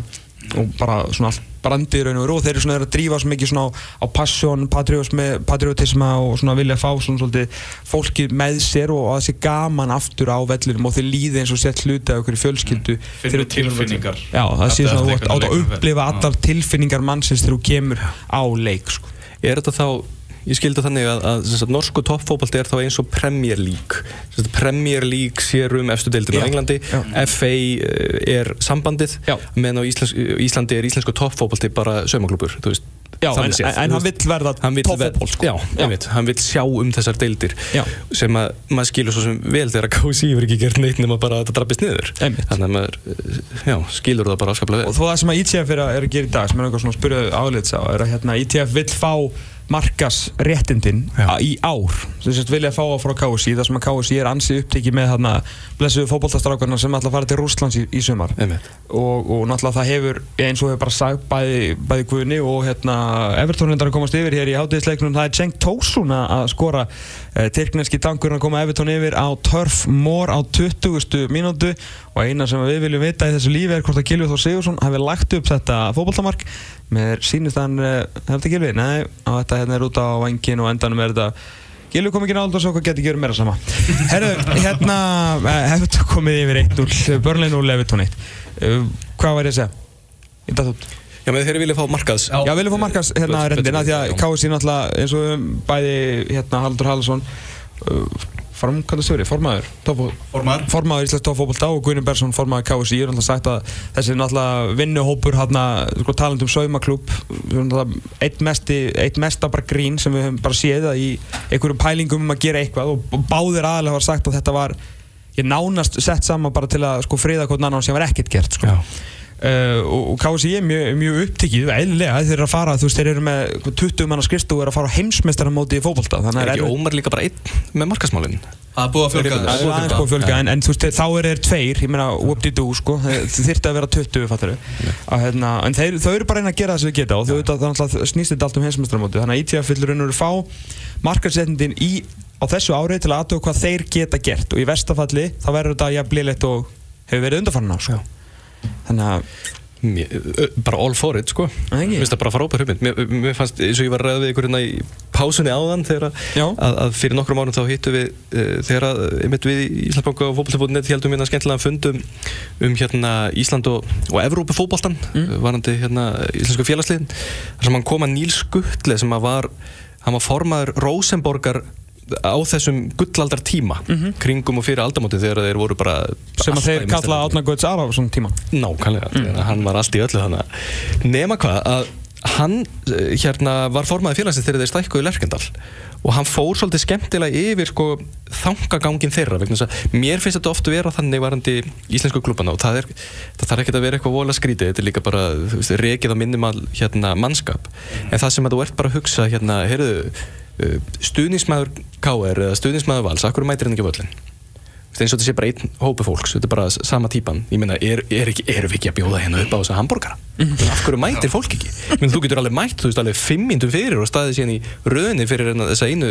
D: og bara svona allt brandið í raun og veru og þeir eru svona að drífa svo mikið svona á, á passion, patriotisma, patriotisma og svona vilja fá svona svolítið fólkið með sér og að það sé gaman aftur á vellinum og þeir líði eins og sett hluti af okkur í fjölskyldu
B: Finni
D: þegar þú kemur á völlinn.
B: tilfinningar.
D: Já, það sé svona að átt að upplifa allar tilfinningar mannsins þegar þú kemur á leik sko.
C: Er þetta þá, ég skildi þannig að, að sagt, norsku toppfótbolti er þá eins og Premier League sagt, Premier League sér um efstu deildinu
D: Já,
C: á Englandi
D: já.
C: FA eh, er sambandið
D: Já.
C: meðan á Íslands, Íslandi er íslensku toppfótbolti bara veist,
D: Já, en, en, en hann vill verða toppfótból sko.
C: já, einmitt, hann vill sjá um þessar deildir
D: Já.
C: sem að maður skilur svo sem vel þegar að KSI hefur ekki gert neitt nema bara að þetta drabbist niður
D: Einmitt.
C: þannig að maður eh, já, skilur það bara afskaplega
D: og
C: vel
D: þó það sem að ITF er að, er að gera í dag sem er eitthvað svona að spyrja áleits á er að hérna, ITF vill fá markas réttindin í ár. Sem sést vilja fá það frá KSI þar sem að KSI er ansið upptekið með hérna, blessuðu fótboltastrákarna sem ætla að fara til Rússlands í, í sumar. Og, og náttúrulega það hefur eins og hefur bara sagt bæði, bæði Guðni og hérna, Evertón reyndar að komast yfir hér í hátíðisleiknum það er Cenk Tósun að skora. Uh, Tyrkneski tankurinn að koma Evertón yfir á Turf Mór á 20. mínútu. Og eina sem við viljum vita í þessu lífi er hvort að Gilvi Þór Sigursson hafi lagt upp þetta fótballtamark með sínist hann, uh, er þetta Gilvi? Nei, þetta hérna er út á vengin og endanum er þetta Gilvi kom ekki og svo hvað getur gera meira sama Herru, hérna hefur þetta komið yfir 1-0 Börnlein 0, Evertón 1 uh, Hvað var ég að segja? Ég datt út
C: já, með þeir vilja fá markaðs
B: Já.
D: Viljum fá markast hérna
C: Betur-
D: rendina því að
C: já.
D: KSI náttúrulega eins og um, bæði hérna Haldur Hallsson uh, framkvæmdastjóri, formaður
B: Formaður.
D: formaður Íslands tóffóbolta og Guðni Bersson formaður KSI er náttúrulega sagt að þessi náttúrulega vinnuhópur hérna, sko talandi um saumaklúb eitt, mesti, eitt mesta bara grín sem við höfum bara séð í einhverjum pælingum um að gera eitthvað og, báðir aðalega var sagt að þetta var ég nánast sett saman bara til að sko friða hvort annan sem var ekkert gert sko. Uh, og, KSI er mjög, mjög upptikið eðlilega þeir eru að fara, þú veist, þeir eru með 20 manna skristu og eru að fara á heimsmeistaramóti í fótbolta þannig
C: Er
D: að
C: ekki Ómar líka bara einn með markasmálinn?
B: Það er búið að fjölga
D: Það
B: þessu.
D: er aðeins búið að fjölga, en, en þú veist, þá eru þeir tveir, ég meina, whoop-de-doo, sko, þið þyrfti að vera 20, fattar hérna, en þeir, þau eru bara að reyna að gera það sem þau geta og þau veit að það snýst þetta allt um heimsmestramóti, þannig að ITF vill raun og veru fá markasetningin í, á þessu árið til að aðtöku hvað þeir geta gert. Og í verstafalli þá verður þetta jafnblíðlegt og hefur verið undarfann á, sko. Þannig að,
C: bara all for it sko? Mér finnst það bara frábær hugmynd mér, mér fannst eins og ég var ræða við ykkur hérna í pásunni áðan þegar að, að, fyrir nokkrum árum þá hittu við uh, þegar að einmitt við í Íslandsbanka og fótballtafótnet heldum hérna skemmtilega fundum um hérna Ísland og, og Evrópu fótballtan mm. varandi hérna íslensku félagsliðin þar sem hann kom að Níls Guttle sem að var hann var formaður Rosenborgar á þessum gullaldar tíma kringum og fyrir aldamóti þegar þeir voru bara
D: sem að þeir kalla. Átna Gauts Ara á svona tíma.
C: Nákvæmlega, mm. hann var allt í öllu þannig Nema hvað, að hann eh, hérna var formaði félagsins þegar þeir stækkuðu Lerkendal og hann fór svolítið skemmtilega yfir sko þangagangin þeirra mér finnst þetta ofta vera þannig varandi íslensku klubana og það, er, það þarf ekki að vera eitthvað vola skrítið, þetta er líka bara veist, rekið á minimal hérna, mannskap en það sem að þú ert bara að hugsa hérna, heyrðu, stuðnismæður KR eða stuðnismæður Vals, akkur mætir hann ekki völlin Þú veist, eins og þetta sé bara einn hópu fólks þetta er bara sama típan. Ég meina, er, er ekki, erum við ekki að bjóða hérna upp á þessa hambúrgara? Af hverju mætir fólk ekki? Ég meina, þú getur alveg mætt, þú veist, alveg fimm myndum fyrir og staðið síðan í röðinni fyrir hérna, þessa einu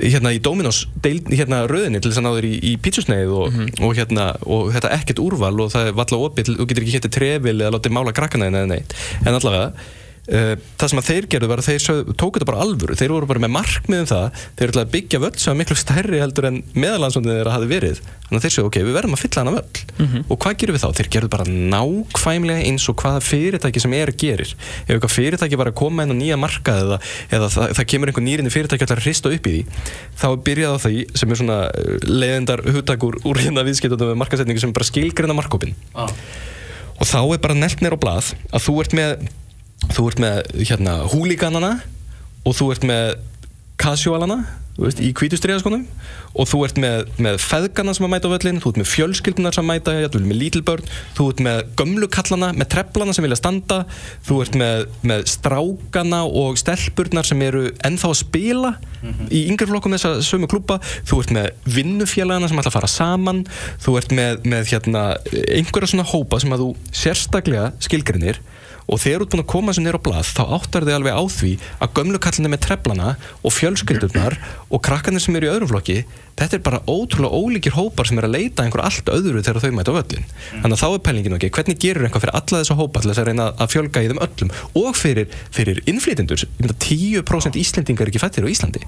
C: hérna í Dominos deil, hérna röðinni til þess að ná þér í, í pítsusneið og, og hérna og þetta ekkert úrval og það er valla opið þú getur ekki hétti trefil eða látið mála krakkana en allavega það sem að þeir gerðu var að þeir tóku þetta bara alvöru, þeir voru bara með markmiðum það. Þeir ætlaði að byggja völl sem var miklu stærri heldur en meðalansvöndin þeirra hafi verið. Þannig að þeir sögðu ok, við verðum að fylla hana völl. Og hvað gerum við þá? Þeir gerðu bara nákvæmlega eins og hvaða fyrirtæki sem er gerir. Ef eitthvað fyrirtæki var að koma inn á nýja markað eða, eða það, það kemur einhver nýrinni fyrirtæki að ætla að hrista upp í því þá er byrjað á því sem er svona uh, leiðendar hugtakur úr hérna viðskiptum með markasetningu sem bara skilgreina markkópin
B: Ah.
C: og þá er bara nelt nér á blað að þú ert með þú ert með hérna húliganana og þú ert með casualana þú veist, í kvítustriðaskonum og þú ert með, með feðgana sem að mæta á völlin þú ert með fjölskyldunar sem að mæta jafnvel með lítil börn, þú ert með gömlukallana með treflana sem vilja standa. Þú ert með, með strákana og stelpurnar sem eru ennþá að spila í yngri flokkum þessa sömu klúpa, þú ert með vinnufélagana sem ætla að fara saman. Þú ert með, með hérna, einhverja svona hópa sem að þú sérstaklega skilgrinir og þegar þú ert búin að koma þessu nýra á blað þá áttar þið alveg á því að gömlu kallinni með treflana og fjölskyldurnar og krakkarnir sem eru í öðrum flokki þetta er bara ótrúlega ólíkir hópar sem er að leita einhver allt öðru þegar þau mæta völlin þannig að þá er pælingin ok, hvernig gerur eitthvað fyrir alla þessa hópa til þess að reyna að fjölga í þeim öllum? Og fyrir, fyrir innflytendur, ég myndi að 10% Íslendingar er ekki fættir á Íslandi.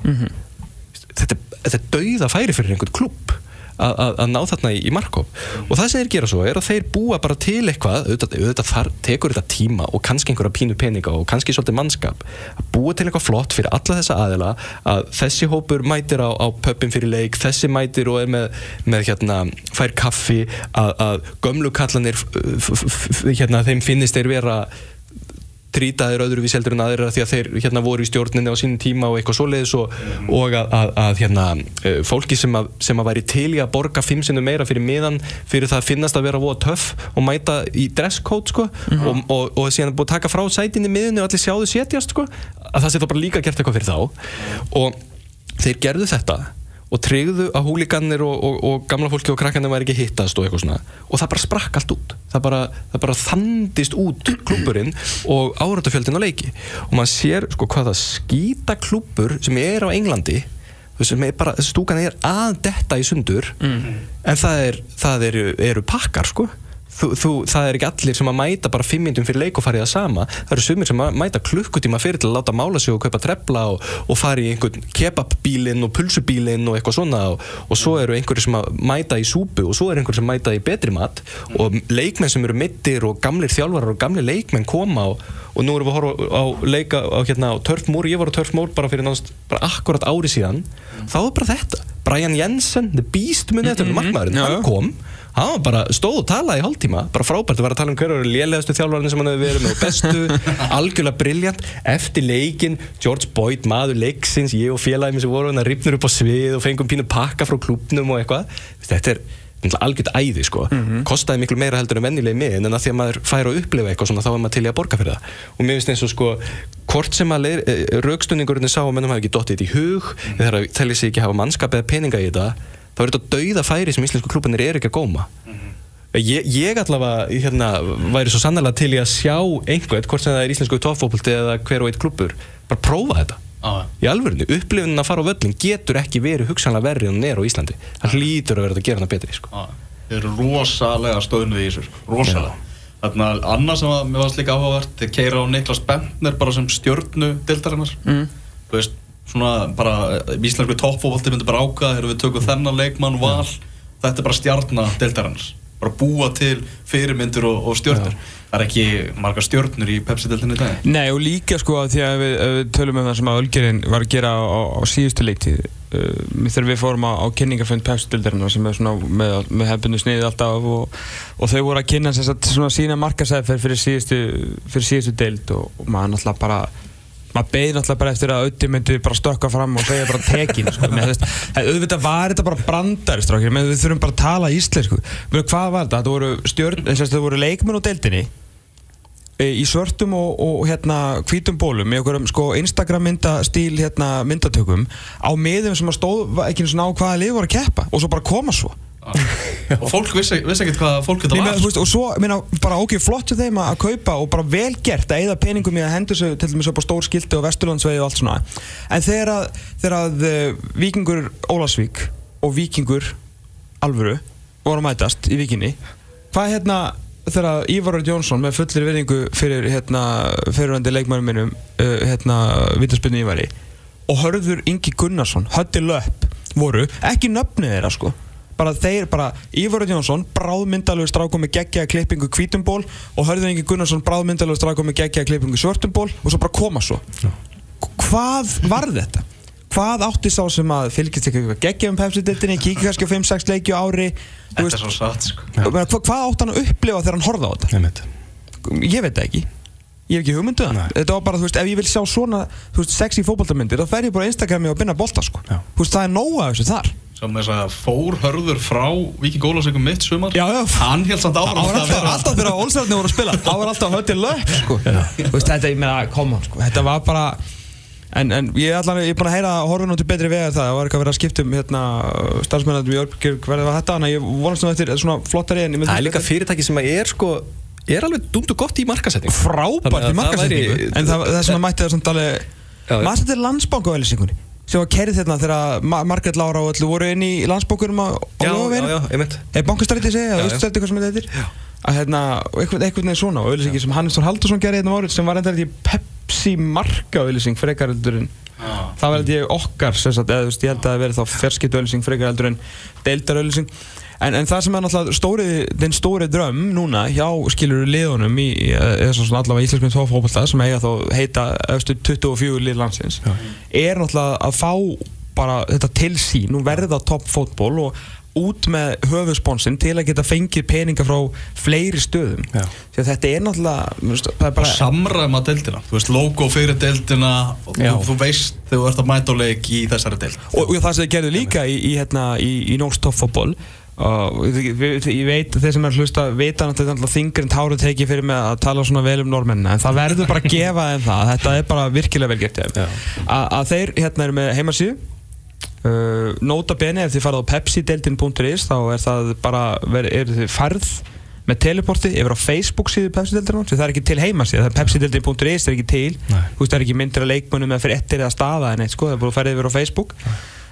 C: Þetta, er- þetta er dauða færi fyrir einhvern klubb að, ná þarna í, í markkóp og það sem þeir gera svo er að þeir búa bara til eitthvað auðvitað, auðvitað þar tekur þetta tíma og kannski einhverja pínu peninga og kannski svolítið mannskap að búa til eitthvað flott fyrir alla þessa aðila að þessi hópur mætir á, á pöppin fyrir leik, þessi mætir og er með, með hérna, fær kaffi að, að gömlu kallanir f- f- f- hérna, þeim finnist þeir vera trýtaðir öðruvísi heldur en aðrir af því að þeir hérna voru í stjórninni á sínum tíma og eitthvað svoleiðis og, og að, að, að hérna, eh, fólki sem að, sem að væri til í að borga fimm sinnum meira fyrir miðan fyrir það að finnast að vera voða töff og mæta í dresscode sko og, og, og síðan búið að taka frá sætinni miðinu og allir sjáðu setjast sko að það sé þá bara líka gert eitthvað fyrir þá. Og þeir gerðu þetta og tryggðu að húlíkanir og, og, og gamla fólki og krakkanir væri ekki hittast og eitthvað svona. Og það bara sprakk allt út. Það bara, það bara þandist út klúburinn og áratafjöldin á leiki. Og maður sér sko hvað það skýta klúbur sem er á Englandi sem er bara, stúkan er að detta í sundur en það, er, það eru, eru pakkar sko þú, þú, það er ekki allir sem að mæta bara fimm minnum fyrir leik og farið það sama. Það eru sumir sem að mæta klukkutíma fyrir til að láta mála sig og kaupa trefla og, og fara í einhvern kebabbílinn og pulsubílinn og eitthvað svona og, og svo eru einhverju sem að mæta í súpu og svo eru einhverju sem mæta í betri mat og leikmenn sem eru mittir og gamlir þjálfarar og gamlir leikmenn koma og, og nú erum við að horfa á leika á, hérna, á Törfmór, ég var á Törfmór bara fyrir náttúrulega bara akkurat ári síðan. Þá var bara þetta, Brian Jensen The Beast munið þetta, mm -hmm. markmaðurinn, hann kom hann var bara stóð og talaði í hálftíma. Bara frábært að vera að tala um hverju eru lélegastu þjálfarinn sem hann hefur verið með og bestu. Algjörlega briljant, eftir leikin George Boyd, maður leiksins ég og félagið sem voru hann að ripnur upp á svið og fengum pínu pakka frá klubnum og eitthvað. Þetta er algjört æði sko. Kostaði miklu meira heldur en venjulegi mið en að því að maður fær að upplifa eitthvað svona þá er maður til í að borga fyrir það. Og mér finnst eins og sko hvort sem að raukstundingurinn sá að mennum hafi ekki dottið þetta í hug mm. þegar að telli sig ekki hafa mannskap eða peninga í þetta þá er þetta dauða færi sem íslensku klubbanir er ekki að góma. Ég, ég allavega hérna, væri svo sannlega til í að sjá einhvern, hvort sem það er íslensku toppfópulti eða hver og eitt klubbur, bara prófa þetta.
B: Já,
C: í alvörinu, upplifunin að fara á völlin getur ekki verið hugsanlega verri en er á Íslandi. Það hlýtur að vera að gera hana betri sko.
B: Já, Þeir eru rosalega stöðnuð í þessu sko. Rosalega. Þannig að annað sem að mér varst líka áhugavert Þeir keira á Niklas Bentner bara sem stjörnu dildarinnar mm. Þú veist, svona bara Íslenski toppfóvaldi myndi bara ákvaða Þegar við tökum þennan leikmann val Þetta er bara stjarna dildarinnar Bara búa til fyrirmyndir og, og stjörnur. Það er ekki margar stjörnur í Pepsi-dildinni í dag.
D: Nei og líka sko að því að við, að við tölum um það sem að Ölgerinn var að gera á, á, á síðustu leiktíð uh, þegar við fórum á, á kynningafönd Pepsi-dildarinnar sem er svona með, með hefbundu sniðið alltaf og, og þau voru að kynna sagt, svona sína markasæðferð fyrir síðustu, fyrir síðustu dild og, og maður náttúrulega bara maður beði náttúrulega bara eftir að Ötti myndi bara stökka fram og segja bara tekin sko. Þú veist, auðvitað var þetta bara brandari strákir, með við þurfum bara að tala íslensku. Með hvað var þetta, þetta voru, að þetta voru leikmenn á deildinni e, í svörtum og, og hérna hvítum bólum í okkur sko, Instagram myndastíl hérna, myndatökum á miðum sem að stóð ekki eins og ná hvaða lið voru að keppa og svo bara koma svo
B: Og fólk vissi, vissi ekkert hvað fólk þetta var.
D: veist, og svo, minna, bara ok, flott til þeim að kaupa og bara vel gert að eigða peningum í að hendur sig til dæmis upp á stór skildi og vesturlandsvegi og allt svona. En þegar að, þegar að uh, vikingur Ólasvík og vikingur Alvöru voru að mætast í vikinni hvað hérna þegar Ívar Örd Jónsson með fullir verðingu fyrir hérna fyrirvændi leikmænum minnum uh, hérna Vítarspunni Ívari og Hörður Ingi Gunnarsson Hötti Löpp voru ekki nöfnið þeirra sko bara þeir, bara Ívar Örd Jónsson bráðmyndalögur strákum með geggjaða klippingu hvítumból og Hörður Ingi Gunnarsson bráðmyndalögur strákum með geggjaða klippingu svörtumból og svo bara koma svo hvað var þetta? hvað átti sá sem að ekki eitthvað geggja um pepsi-diltinni, kíkja kannski á 5-6 leiki á ári
B: Þetta
D: veist,
B: er svo satt sko.
D: Meina, hva, hvað átti hann að upplifa þegar hann horfði á þetta?
C: Einmitt.
D: Ég veit það ekki Ég hef ekki hugmyndu það
C: Nei.
D: Þetta var bara, þú veist, ef ég vil sjá svona þú veist, sexy fótboltamyndir, þá fer ég bara á Instagrami og binna bolta, sko
C: Já.
D: Þú veist, það er nóga af þessu þar
B: Sem þess að fór hörður frá Víking Ólasvíkum mitt sumar?
D: Já, já.
B: Hann held samt
D: Það
B: áfram
D: var
B: að
D: alltaf, alltaf þegar Olsarni voru að spila. Það var alltaf höndið lög, sko. Þú veist, þetta, ég meina, on, sko. Þetta var bara En, en ég er allan, ég er búin að heyra að horfa nú til betri vegar það, það var eitthvað að vera að skipta um hérna, starfsmennandum í Örbjörg, hverði var þetta, þannig að ég vonast nú eftir svona flottari en ég myndi-
C: það er líka fyrirtæki sem að er sko er alveg dundu gott í markasetning
D: frábært í
C: að það
D: markasetningu en það, það sem að mætti það samt alveg
C: Já,
D: sem var kerið þérna þegar Ma- Margrét Lára og öllu voru inn í landsbankunum á, á
C: já, já, já, einmitt.
D: Er bankastræti segja,
C: Já,
D: eða
C: já.
D: auststræti hvað sem þetta heitir? Að hérna, eitthvað, eitthvað neður svona og auðlýsingi sem Hannes Þór Haldursson gerði hérna árið sem var enda í Pepsi marka auðlýsing frekar heldur en það held ég okkar sagt, eða veist, ég held að það veri þá ferskipt auðlýsing frekar heldur en en, en það sem er náttúrulega stóri, den stóri dröm núna hjá skilur liðunum í, í- allavega íslenskum tófópolta sem eiga þá heita efstu 24 lið landsins er náttúrulega að fá bara þetta til sín og verða toppfótból og út með höfuðsponsin til að geta fengið peninga frá fleiri stöðum.
C: Já.
D: því að þetta er náttúrulega þú veist, það
B: bara
D: bara
B: samræma deildina. Þú veist, logo fyrir deildina og þú, þú veist þegar þú ert að mæta á leik í þessari deild.
D: Og, og það sem þið gerðu líka í, í, hérna, í, í Nóks toppfótból og ég, ég- veit að þeir sem er að hlusta vita að þetta er alltaf þingri en táru tekið fyrir mig að tala svona vel um normennina en það verður bara að gefa þeim það. Þetta er bara virkilega vel gert hjá þeim. að að þeir hérna eru með heimasíðu uh, nota bene ef þið farið á pepsideldin.is þá er það bara er þið farð með teleporti yfir á Facebook síðu Pepsi-deildina því það er ekki til heimasíða, það er pepsideldin.is er ekki til,
C: Nei.
D: þú veist það er ekki myndir af leikmönnum eða fyrir ettir eða staða en eitt sko, það er bara að ferða yfir á Facebook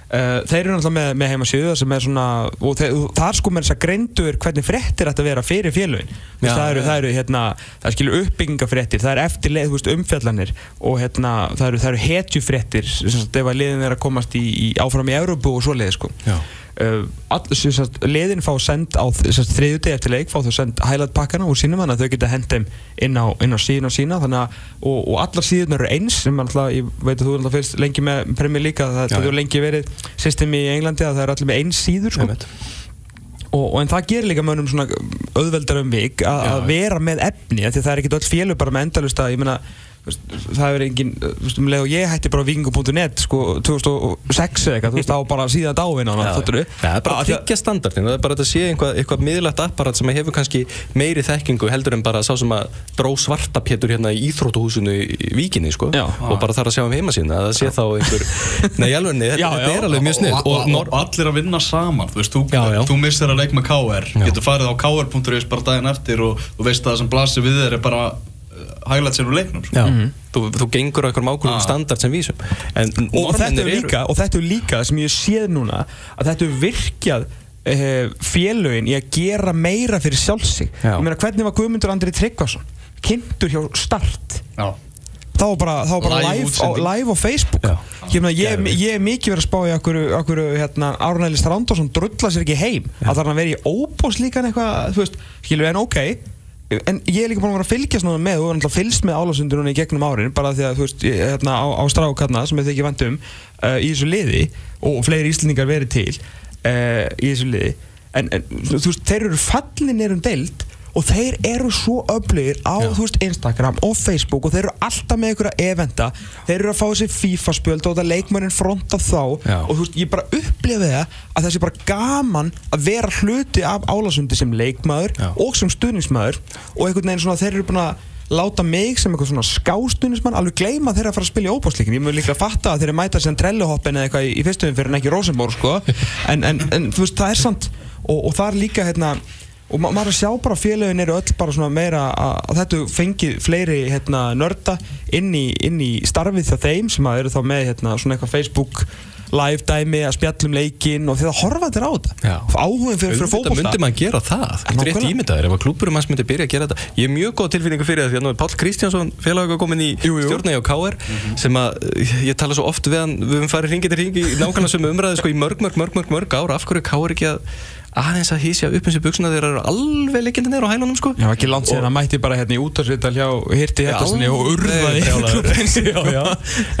D: Uh, þeir eru náttúrulega með, með heimasíðu sem er svona, og það er sko með þess að greindur hvernig fréttir ætti að vera fyrir félögin.
C: Já,
D: það eru, það eru hérna, það er skilur uppbyggingafréttir það er eftirleið, umfjallanir og hérna, það eru, það eru sagt, ef að liðin er að komast í, í áfram í Európu og svoleiði sko.
C: Já.
D: Sagt, liðin fá send á þriðu deg eftir leik fá þau send highlight pakkana úr sínum þannig að þau geta hent þeim inn á, inn á síðan og sína að, og, og allar síðunar eru eins sem alltaf, ég veit að þú alltaf fyrst lengi með League að það hefur lengi verið systemi í Englandi að það er allir með eins síður sko. Og, og en það gerir líka mönnum svona auðveldar um vik að vera með efni því að það er ekkert öll félug bara með endalust að ég meina það er engin, þú veist, um leið og ég hætti bara á vikingu.net sko 2006 eða eitthvað, þú veist, á bara síðan dáin á hana, þáttur
C: Já, það er bara að tryggja standardin það er bara að sé eitthvað, eitthvað miðlægt apparat sem hefur kannski meiri þekkingu heldur en bara sá sem að dró svarta pétur hérna í Íþrótuhúsinu í Víkinni sko,
D: Já.
C: og bara þarf að sjá um heima sína að það sé þá einhver nei, alveg, nei, þetta,
D: Já,
C: þetta
D: já.
C: er alveg mjög snið
B: og, og, og, allir að vinna saman þú, veist, þú,
C: Já, já.
B: þú missir að leik með KR getur farið á kr.is bara daginn eftir og þú veist að það sem blasir við þér er bara highlights úr leiknum sko.
C: Já, þú, þú gengur á einhverjum ákveðum
B: Ah.
C: standard sem vísum. En
D: og þetta er
C: eru-
D: líka, og þetta er líka sem ég séð núna að þetta er virkjað uh, félögin í að gera meira fyrir
C: Já.
D: meina hvernig var Guðmundur Andri Tryggvason? Kynntur hjá Start.
B: Já.
D: þá var bara, þá var bara
B: Live
D: live, á, live á Facebook.
C: Já.
D: ég, meina, ég, ég er mikið verið að spá í okkur, okkur hérna, Árnæli Strandarsson drulla sér ekki heim. Að það er að vera í óbús líka eitthvað, þú veist, skilur en ok en ég er líka búin að vera að fylgjast núna með og er náttúrulega fylgst með álasundur núna í gegnum árin bara því að þú veist, hérna, á, á strákarna sem ég þykki vant um uh, í þessu liði og fleiri íslendingar verið til uh, í þessu liði. En, en þú veist, þeir eru fallinir um deild og þeir eru svo öflugir á veist, Instagram og Facebook og þeir eru alltaf með einhverja eventa þeir eru að fá þessi FIFA spjöld og þetta leikmörinn fronta þá
C: Já.
D: og veist, ég bara upplifi það að það sé bara gaman að vera hluti af álasundi sem leikmaður
C: Já.
D: og sem stuðningsmaður og einhvern veginn svona þeir eru búin að láta mig sem eitthvað svona skástunismann alveg gleyma þeirra að fara að spila í óbásleikin ég mun líka að fatta að þeir eru mæta sem trelluhoppin eða eitthvað í, fyrstuðum fyrir en ekki Rosenborg sko. en, en, en þú veist það er sant og, og það er líka hérna og ma maður að sjá bara að félögin eru öll bara svona meira að, að þetta fengið fleiri hérna, nörda inn í, inn í starfið hjá þeim sem að eru þá með hérna, svona eitthvað Facebook live dæmi að spjallum leikinn og því það horfa þér á þetta. Áhugin fyrir, fyrir fótbolta.
C: myndi maður gera það. Þetta er
D: Nákvæmlega.
C: ímyndaður. Ef að klúburum hans myndi byrja að gera þetta. Ég er mjög góð tilfinningu fyrir það því að nú er Páll Kristjánsson félagur komin í
D: Jú, jú.
C: stjórna hjá KR sem að ég tala svo oft við hann við höfum farið hringi til hringi nákvæmlega sömu umræðu sko í mörg, mörg, mörg, mörg, mörg ár. Af hverju er KR ekki að aðeins að hísja upp eins og buksuna þeir eru alveg leikindi neyru á hælunum sko.
D: Já, ekki langt síðan að mætti bara hérna í útarsvital hjá Hirti Hjartarssoni og urðaði
C: já.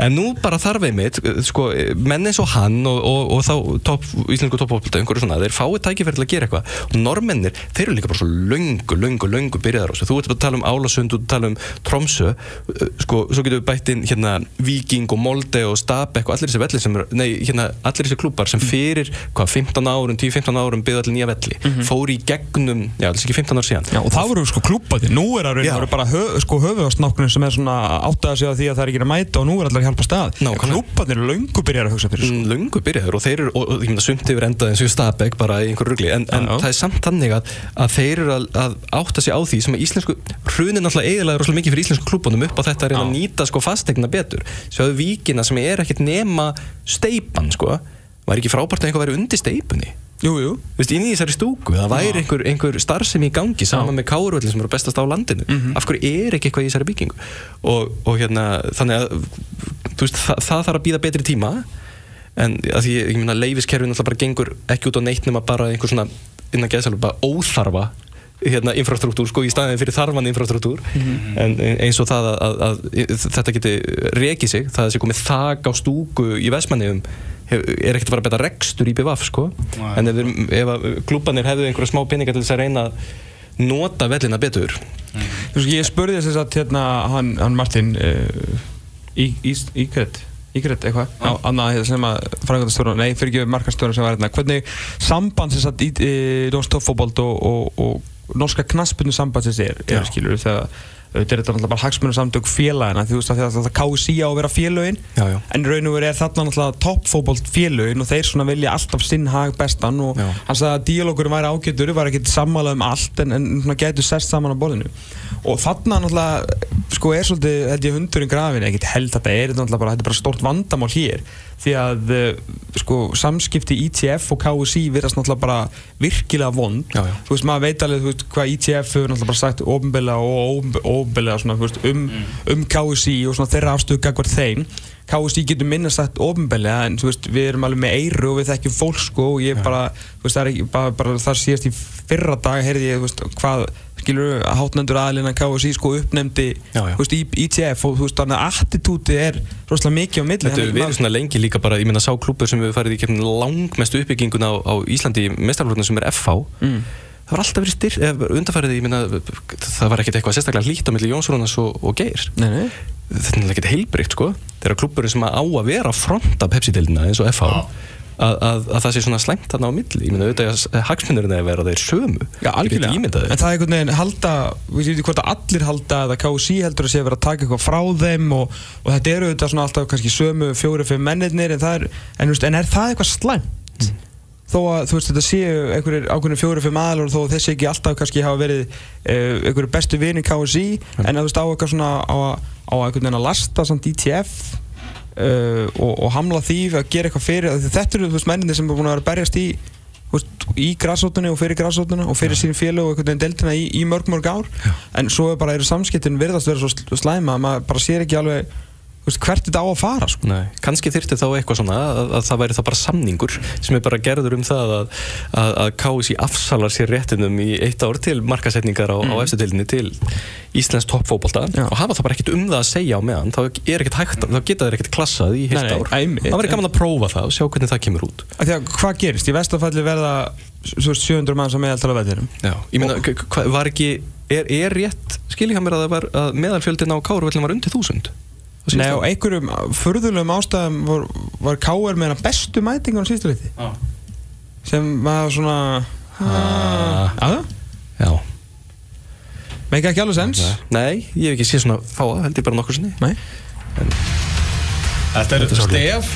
C: En nú bara þarf einmitt sko, menn eins og hann og, og, og þá top, íslensku toppópulta einhverju svona, þeir fáið tækifæri til að gera eitthvað. Og normennir, þeir eru líka bara svo löngu, löngu, löngu byrjaðar á þessu. Þú ert að tala um Álasund, þú ert að tala um Tromsö uh, sko, svo getum við bætt inn hérna Viking og Molde og Stabæk og allir þessi sem nei, hérna allir þessi klúpar sem fyrir, hvað, 15 árum 10-15 árum byggðu allir nýja velli fóru í gegnum, já, þessi ekki 15 ár síðan.
D: Já, og það voru sko klúbbati, nú er að og bara höf, sko höfuðastnáknum sem er svona áttaða sig á því að það er ekki að mæta og nú er allar að hjálpa stað. Klúbbati eru löngu byrjar að hugsa fyrir sko.
C: mm, löngu byrjaður og þeir eru, og, og ég meina sumt yfir endað eins og Stabæk bara í einhverju rugli, en, en
D: Já, já.
C: það er samt þannig að, að þeir eru að, að átta sig á því sem að íslensku, hrunin náttúrulega eiginlega rosalega mikið fyrir íslensku klúbunum upp á þetta að reyna að nýta sko fastegna betur, sjáðu víkina sem er ekkert nema steipan sko, var ekki frábært að einhver væri undir steipunni
D: Jú, jú.
C: Þú veist, inn í þessari stúku, það væri einhver, einhver starfsemi í gangi saman með káruvöldin sem eru bestast á landinu. Af hverju er ekki eitthvað í þessari byggingu? Og, og hérna, þannig að veist, það, það þarf að býða betri tíma en að því, ég meina, leifiskerfin alltaf bara gengur ekki út á neitt nema bara einhver svona, innan geðsælum, bara óþarfa hérna, infrastruktúr, sko, í staðin fyrir þarfan infrastruktúr. En eins og það að, að, að þetta geti rekið sig, það að sé komið þak á stúku í Vestmanniðum er ekkert að fara að betta rekstur í BVF sko. En ef, við- ef að klúbanir hefðu einhverja smá peninga til þess að reyna að nota vellina betur.
D: Þú veist, ég spurði þess að hérna hann, hann Martin uh, í, í, Ígret Ígret eitthvað á annað hérna sem að frangandastjóra nei, fyrir ekki markastjóra sem var hérna. Hvernig samband sem satt í e, Dómstoffóbold og, og, og norska knaspunni sambandsins er, er
C: Já.
D: skilur þegar auðvitað er þetta náttúrulega bara hagsmunum samtök félagina því þú veist að það, KSI á að vera félögin
C: Já, já.
D: en raun og veru er þarna náttúrulega toppfóbolt félögin og þeir svona vilja alltaf sinn hag bestan og
C: Já.
D: hann sagði að díalókurinn væri ágætur var ekkert sammála um allt en, en gætu sest saman á borðinu og þarna náttúrulega sko er svolítið, held ég, hundurinn grafin ekkert held þetta er náttúrulega bara, þetta er bara stort vandamál hér því að uh, sko samskipti ITF og KSI virðast náttúrulega bara virkilega vond.
C: Já, já.
D: þú veist, maður veit alveg, veist, hvað ITF hefur náttúrulega bara sagt ofinbeglega og svona, þú veist, um, um KSI og svona þeirra afstöðu gagvar þeim. KSI getur minna sagt ofinbeglega en veist, við erum alveg með eiru og við þekkjum fólk sko og ég bara, veist, það er ekki bara, bara það síðast í fyrra dag heyrði ég, hvað skilur hátnendur aðlina KSI sko uppnefndi
C: Já, já.
D: veist, í ITF og þú veist, þannig að attitúti er rosalega mikið á milli.
C: Þetta
D: maður-
C: svona lengi líka bara, ég meina sá klúpur sem við farið í kemni langmestu uppbygginguna á, á Íslandi í mestarflótinu sem er FH
D: Mm.
C: það var alltaf verið styrt, eða undarfærið ég meina, það var ekkert eitthvað sérstaklega hlýtt á milli Jónsrónas og, og Geir.
D: Nei, nei.
C: Þetta er ekkert heilbrygt sko. Þegar klúpurinn sem á að vera fronta Pepsi-deildina eins og FH að, að, að það sé svona slæmt þarna á milli. Ég meina auðvitað að hagsmunirinn er að vera þeir sömu.
D: Já, algjörlega. En það er einhvern veginn halda, við veitum hvort að allir halda eða KSI heldur að sé að vera að taka eitthvað frá þeim og, og þetta eru auðvitað svona alltaf kannski sömu fjóri-fimm mennirnir en, er, en, veist, en er það eitthvað slæmt? Þó að þú veist þetta séu einhverjir ákveðin fjóri-fimm aðalur og þó þessi ekki alltaf kannski hafa verið uh, einhverjir bestu vinni KSI en að þú veist á eitthvað svona á, að- á einhvern veginn að lasta samt ITF uh, og, og hamla því að gera eitthvað fyrir þetta eru þú veist mennindir sem er búin að vera að berjast í veist, í græsóttunni og fyrir græsóttuna og fyrir sín félag og einhvern veginn deildina í, í mörg mörg ár. En svo er bara eru samskiptin virðast vera svo sl- slæma að maður bara sér ekki alveg veist, hvert þetta á að fara sko.
C: Nei, kannski þyrfti þá eitthvað svona að, að það væri þá bara samningur sem er bara gerður um það að, að, að KSI afsalar sér réttinum í eitt ár til markasetningar á, mm. á eftir deildinni til Íslands toppfóbolta
D: Já.
C: og hafa það bara ekkert um það að segja á meðan þá hægt, þá geta þeir ekkert klassað í heilt ár. Það væri gaman að prófa það og sjá hvernig það kemur út.
D: Að hvað gerist? Í vestafalli verða svo veist, 700 mann sem meðaltala veðinum
C: Já, ég meina, var ekki, er, er rétt, mér að það að meðalfjöldin á Káruvellin var undir þúsund?
D: Nei, og einhverjum furðulegum ástæðum var, var K.R. með hana bestu mætingun á síðustu liti
B: Já.
D: sem var svona
C: Ah.
D: aða,
C: Já.
D: meika ekki alveg sens
C: Nei, ég hef ekki séð svona fáa, held ég bara nokkur sinni.
D: Nei,
B: Þetta er stef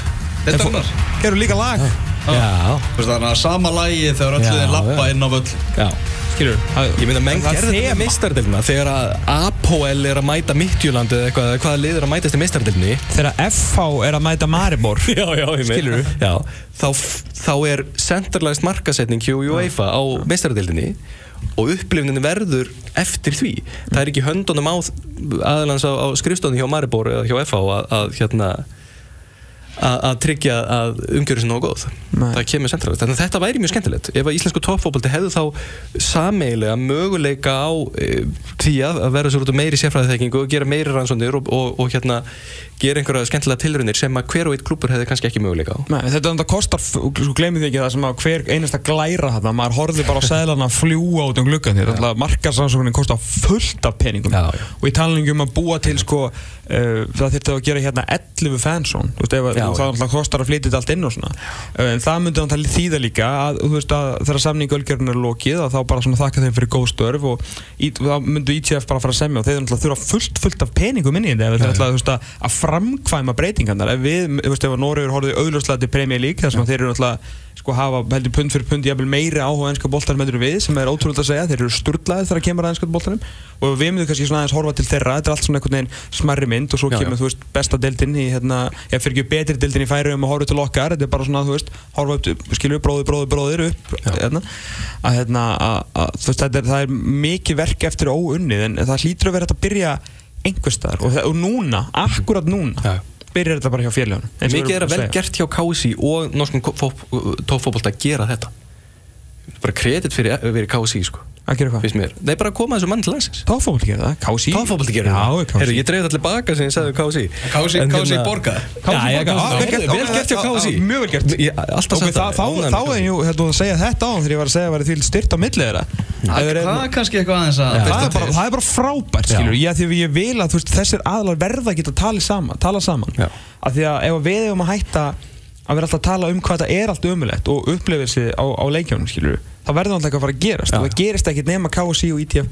B: Þetta er hún
D: gerur líka lag
C: Já.
B: Þannig að sama lagi þegar öll
C: Já,
B: liðin lappa inn á völl
C: Já.
D: Skilur
C: Ég meina, menn
D: er
C: gerði þetta með meistardilna þegar að Apoel er að mæta Midtjúland eða eitthvað, eða hvaða lið er að mætast í meistardilni
D: þegar FH er að mæta Maribor.
C: Já, já, ég
D: Skilurðu?
C: Já, þá, þá er centralized markasetning hjá UEFA á meistardildinni og upplifuninni verður eftir því. Það er ekki höndunum á aðalans á, á skrifstofni hjá Maribor eða hjá FH að, að hérna að, að tryggja að umgjörðu sem nógu góð.
D: Nei.
C: það kemur centralist þannig að þetta væri mjög skemmtilegt. Ef að íslensku toppfóbaldi hefðu þá sameigilega möguleika á e, því að að vera svo út meiri sérfræðiþekkingu og gera meiri rannsónir og, og, og hérna gera einhverja skemmtilega tilraunir sem að hver og eitt klúpur hefði kannski ekki möguleika á.
D: Nei, þetta þetta kostar, sko gleymið þið ekki það sem að hver einasta glæra þarna, maður horfði bara á seðlana að fljúa út um gluggan því að markasansóknin kostar fullt af peningum.
C: Já, já.
D: og í talningu um að búa til sko, uh, það þurfti að gera hérna 11 fansón, þú veist, ef,
C: Já,
D: það náttúrulega kostar að flytja þetta allt inn og svona. En það myndi náttúrulega þýða líka að, þú veist, að þegar samningu ölgerinn er lokið þá bara svona þakka þeim fyrir góð störf og þá myndu ITF bara fara að semja og þeir náttúrulega þurfa fullt, fullt af peningum inn í þetta ef þeir veist, að, framkvæma breytingarnar. Ef við, þú veist, ef að Noregur horfið auðljóslega til Premier League þar sem þeir eru náttúrulega sko hafa heldur pund fyrir pund jafnvel meiri áhuga ennska boltanum heldur við sem er ótrúlega að segja. Þeir eru sturlaðir þegar kemur að ennska boltanum. Og við myndum kannski svona aðeins horfa til þeirra. Þetta er allt svona einhvern veginn smarri mynd og svo
C: Já,
D: kemur
C: já.
D: þú veist besta deildin í hérna, ég fyrir ekki betri deildin í færiðum og horfa til okkar. Þetta er bara svona þú veist horfa upp, skilur við bróðir, bróðir, upp hérna, að hérna að, að, þú veist er, það er mikið verk eftir óunnið en það hlýtur að vera að byrja einhvers staðar. Og, það- og núna, akkurat núna.
C: Já.
D: Byrjar þetta bara hjá við
C: Mikið er að vel
D: segja.
C: gert hjá KSI og norskum toppfóbolta að gera þetta bara kredit fyrir, fyrir KSI sko
D: að gera hvað?
C: það er bara að koma þessu mann til landsins
D: Tófóbalt gerir það, KSI
C: Toppfóbolti gerir
D: Já,
C: það
D: KSI
C: Herru, ég dreif það til baka sem ég sagði um KSI
B: KSI KSI
C: hérna-.
D: Ah,
C: vel gert, hjá
D: Ah,
C: KSI
D: ah, mjög vel gert.
C: Ég- Alltaf sagt
D: þá, þá, er jú, þetta að segja þetta á þegar ég var að segja að það væri því styrt á milli þeirra Það er-
B: Það er kannski eitthvað aðeins að
D: það er bara, það er frábært skilur ég, því að ég vil að þessir aðlar verða að geta tala saman, að að að vera alltaf að tala um hvað það er allt ömulegt og upplifir sig á, á leikjónum skilur þá verður alltaf eitthvað að fara að gerast
C: Já.
D: og það gerist ekkit nema KSI og ITF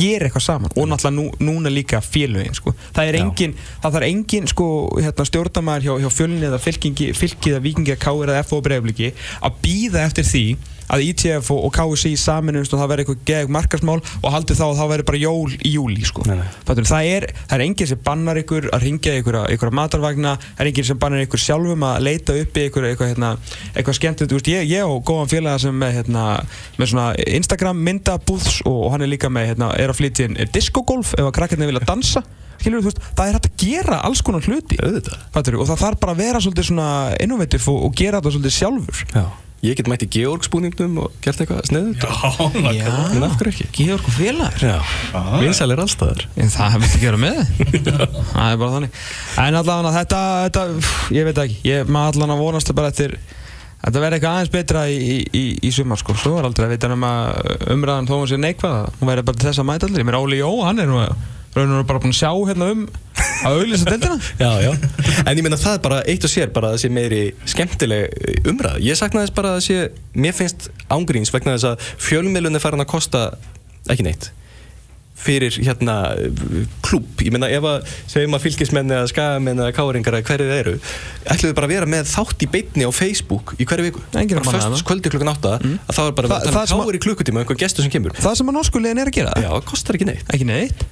D: gera eitthvað saman og náttúrulega nú, núna líka félögin sko. það er engin, það þarf engin sko, hérna, stjórnamaður hjá, hjá fjölni eða fylkingi, fylki eða vikingi eða káir eða FO breyfliki að býða eftir því að ITF og, og KSI saminumst og það verði eitthvað gegn markasmál og haldið þá að það verði bara jól í júli sko. Það er, það er enginn sem bannar ykkur að ringja ykkur, ykkur matarvagna það er enginn sem bannar ykkur sjálfum að leita upp í ykkur eitthvað, hérna, eitthvað veist, ég, ég og góðan félaga sem með, hérna, með svona Instagram myndabúðs og, og hann er líka með hérna, er að flytja inn diskogolf ef að krakkarnir vilja dansa Skilur, veist, það er hægt að gera alls konar hluti. Fattur, og það þarf bara að vera innovative og, og gera þetta sjálfur
C: Já. Ég get mætt í Georgsbúningnum og gert eitthvað sniðut.
B: Já, nákvæmlega.
C: En af hverju ekki?
D: Georg og félagar
C: Já. Vinsælir allstaðar.
D: En það hefði ekki að gera með Það er bara þannig En allavega þetta, þetta ég veit ekki Ég maður allavega vonast bara eftir Þetta verði eitthvað aðeins betra í, í, í, í sumar sko Svo er aldrei að vita um að umræðan þó hún sé neikvæða Hún verði bara þess að mæta allir Ég meina Óli Jó, hann er nú raun og bara búinn að sjá hérna um að auðlýsa deildina?
C: Já, já. En ég meina það er bara eitt og sér bara að það sé meiri skemmtileg umræð. Ég sakna þess bara að það sé, mér finnst ángríns vegna þess að fjölmiðlun er farin að kosta ekki neitt fyrir hérna klúb, ég meina ef að segjum að fylgismenn eða skagamenn eða káringar eða hverju þeir eru, ætlum við bara að vera með þátt í beinni á Facebook í hverju viku.
D: Enginn er
C: bara föst kvöldi klukkan átta að það er bara
D: Þa-
C: að
D: það
C: í klukkutíma einhver gestur sem kemur.
D: Það sem að norskulegin er að gera?
C: Já, það kostar ekki neitt.
D: Ekki neitt?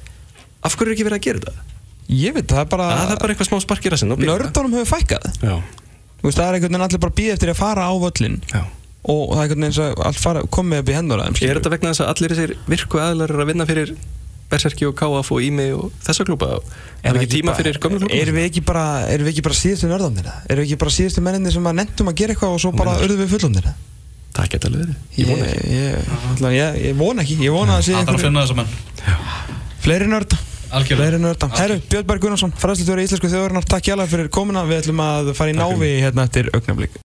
C: Af hverju er ekki verið að gera þetta?
D: Ég veit, það er bara
C: Það er bara eitthvað smá sparkir að sinna
D: Nördunum hefur fækkað.
C: Já,
D: Þú veist, Það er einhvern veginn allir bara býð eftir að fara á völlin
C: já.
D: Og það er einhvern veginn eins og allt fara, komið upp í hendur að þeim
C: Er þetta vegna þess að allir þessir virku aðlar eru að vinna fyrir Berserki og KF og Ími og þessa klúpa? Er ekki tíma fyrir gömlu klúpa?
D: Erum við ekki bara, erum við ekki bara síðustu nörðandir? Erum við ekki bara síðustu menninni sem að nefndum að gera eitthvað og svo bara urðum við fullondir?
C: Það geta alveg verið. Ég vona ekki.
D: Ég, ég, ég, ég vona ekki, ég vona að sé
B: Það að finna þessa menn.
D: fleiri nörda
B: Algjörlega.
D: Herru, Björn Berg Gunnarsson, fræðslutjóri íslensku þjóðurinnar Takk hjá fyrir komuna. Við ætlum að fara í návi hérna eftir augnablík